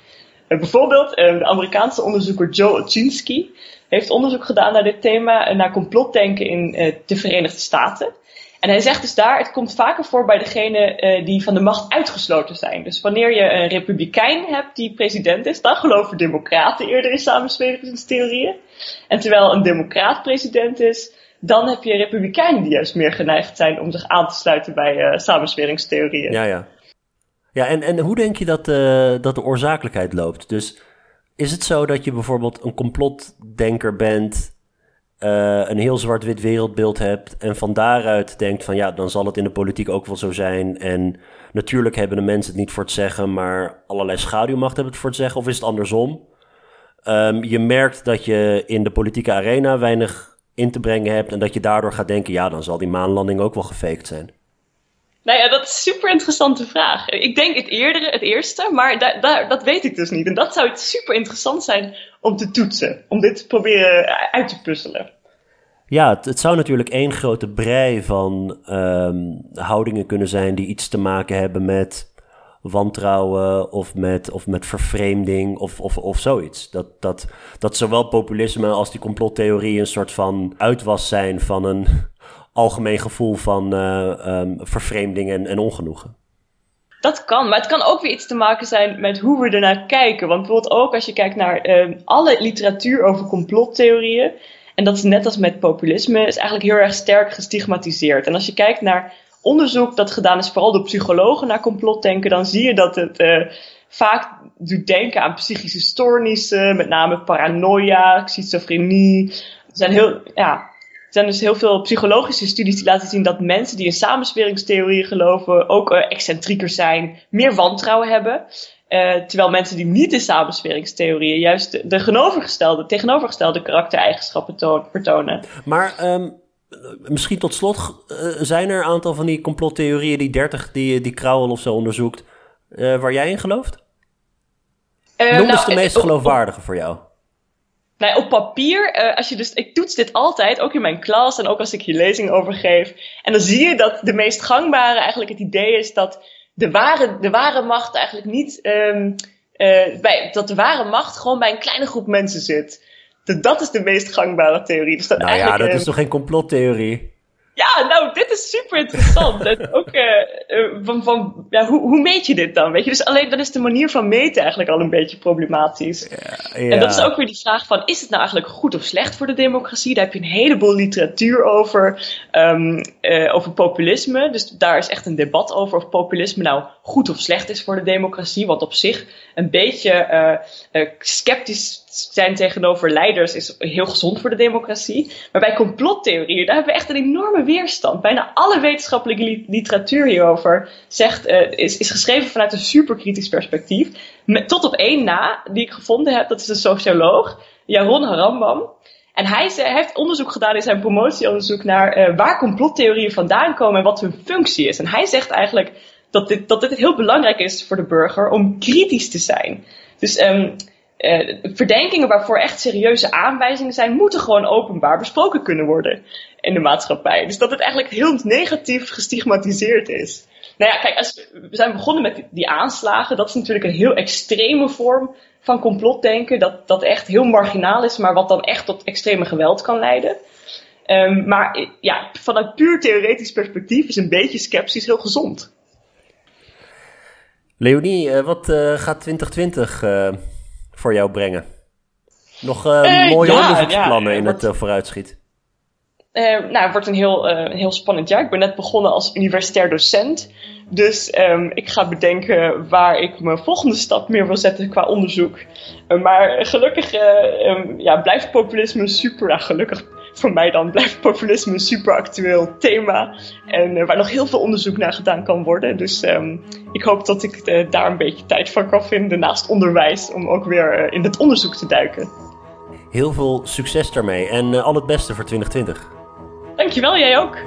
bijvoorbeeld, de Amerikaanse onderzoeker Joe Oczynski heeft onderzoek gedaan naar dit thema, naar complotdenken in de Verenigde Staten. En hij zegt dus daar, het komt vaker voor bij degenen uh, die van de macht uitgesloten zijn. Dus wanneer je een republikein hebt die president is, dan geloven democraten eerder in samensweringstheorieën. En terwijl een democraat president is, dan heb je republikeinen die juist meer geneigd zijn om zich aan te sluiten bij uh, samensweringstheorieën. Ja, ja. Ja, en, en hoe denk je dat, uh, dat de oorzakelijkheid loopt? Dus is het zo dat je bijvoorbeeld een complotdenker bent uh, een heel zwart-wit wereldbeeld hebt en van daaruit denkt van ja, dan zal het in de politiek ook wel zo zijn. En natuurlijk hebben de mensen het niet voor het zeggen, maar allerlei schaduwmacht hebben het voor het zeggen. Of is het andersom? Um, je merkt dat je in de politieke arena weinig in te brengen hebt en dat je daardoor gaat denken, ja, dan zal die maanlanding ook wel gefaked zijn. Nou ja, dat is een super interessante vraag. Ik denk het eerdere, het eerste, maar da da dat weet ik dus niet. En dat zou super interessant zijn om te toetsen, om dit te proberen uit te puzzelen. Ja, het, het zou natuurlijk één grote brei van um, houdingen kunnen zijn die iets te maken hebben met wantrouwen of met, of met vervreemding of, of, of zoiets. Dat, dat, dat zowel populisme als die complottheorie een soort van uitwas zijn van een algemeen gevoel van um, vervreemding en, en ongenoegen. Dat kan, maar het kan ook weer iets te maken zijn met hoe we ernaar kijken. Want bijvoorbeeld ook als je kijkt naar uh, alle literatuur over complottheorieën. En dat is net als met populisme, is eigenlijk heel erg sterk gestigmatiseerd. En als je kijkt naar onderzoek dat gedaan is, vooral door psychologen naar complotdenken, dan zie je dat het uh, vaak doet denken aan psychische stoornissen, met name paranoia, schizofrenie. Er zijn heel, ja, zijn dus heel veel psychologische studies die laten zien dat mensen die in samensweringstheorieën geloven ook uh, excentrieker zijn, meer wantrouwen hebben. Uh, terwijl mensen die niet in samensweringstheorieën juist de, de tegenovergestelde karaktereigenschappen toon, vertonen. Maar um, misschien tot slot, uh, zijn er een aantal van die complottheorieën, die 30 die, die Krauwel of zo onderzoekt, waar jij in gelooft? Noem nou, eens de meest geloofwaardige voor jou. Nou, op papier, uh, als je dus, ik toets dit altijd, ook in mijn klas en ook als ik hier lezingen over geef. En dan zie je dat de meest gangbare eigenlijk het idee is dat de ware, de ware macht eigenlijk niet, um, uh, bij, dat de ware macht gewoon bij een kleine groep mensen zit. Dat, dat is de meest gangbare theorie. Dus dat nou ja, dat is ehm, toch geen complottheorie? Ja, nou, dit is super interessant. en ook uh, van, van ja, hoe, hoe meet je dit dan? Weet je? Dus alleen dan is de manier van meten eigenlijk al een beetje problematisch. Ja, ja. En dat is ook weer die vraag van, is het nou eigenlijk goed of slecht voor de democratie? Daar heb je een heleboel literatuur over, um, uh, over populisme. Dus daar is echt een debat over of populisme nou goed of slecht is voor de democratie. Want op zich een beetje uh, sceptisch zijn tegenover leiders is heel gezond voor de democratie. Maar bij complottheorieën, daar hebben we echt een enorme weerstand. Bijna alle wetenschappelijke literatuur hierover zegt, uh, is, is geschreven vanuit een superkritisch perspectief. Tot op één na, die ik gevonden heb, dat is een socioloog, Jaron Harambam. En hij, heeft onderzoek gedaan in zijn promotieonderzoek naar uh, waar complottheorieën vandaan komen en wat hun functie is. En hij zegt eigenlijk dat dit, dat dit heel belangrijk is voor de burger om kritisch te zijn. Dus um, uh, verdenkingen waarvoor echt serieuze aanwijzingen zijn, moeten gewoon openbaar besproken kunnen worden in de maatschappij. Dus dat het eigenlijk heel negatief gestigmatiseerd is. Nou ja, kijk, als we, zijn begonnen met die aanslagen. Dat is natuurlijk een heel extreme vorm van complotdenken. Dat, dat echt heel marginaal is, maar wat dan echt tot extreme geweld kan leiden. Um, maar ja, vanuit puur theoretisch perspectief is een beetje sceptisch heel gezond. Leonie, uh, wat uh, gaat 2020 voor jou brengen? Nog uh, mooie ja, in het uh, vooruitschiet? Nou, het wordt een heel, een heel spannend jaar. Ik ben net begonnen als universitair docent. Dus um, ik ga bedenken waar ik mijn volgende stap meer wil zetten qua onderzoek. maar gelukkig um, ja, blijft populisme super. Ja, gelukkig voor mij dan blijft populisme een super actueel thema. En uh, waar nog heel veel onderzoek naar gedaan kan worden. Dus um, ik hoop dat ik uh, daar een beetje tijd van kan vinden naast onderwijs. Om ook weer uh, in het onderzoek te duiken. Heel veel succes daarmee en al het beste voor 2020. Dankjewel, jij ook.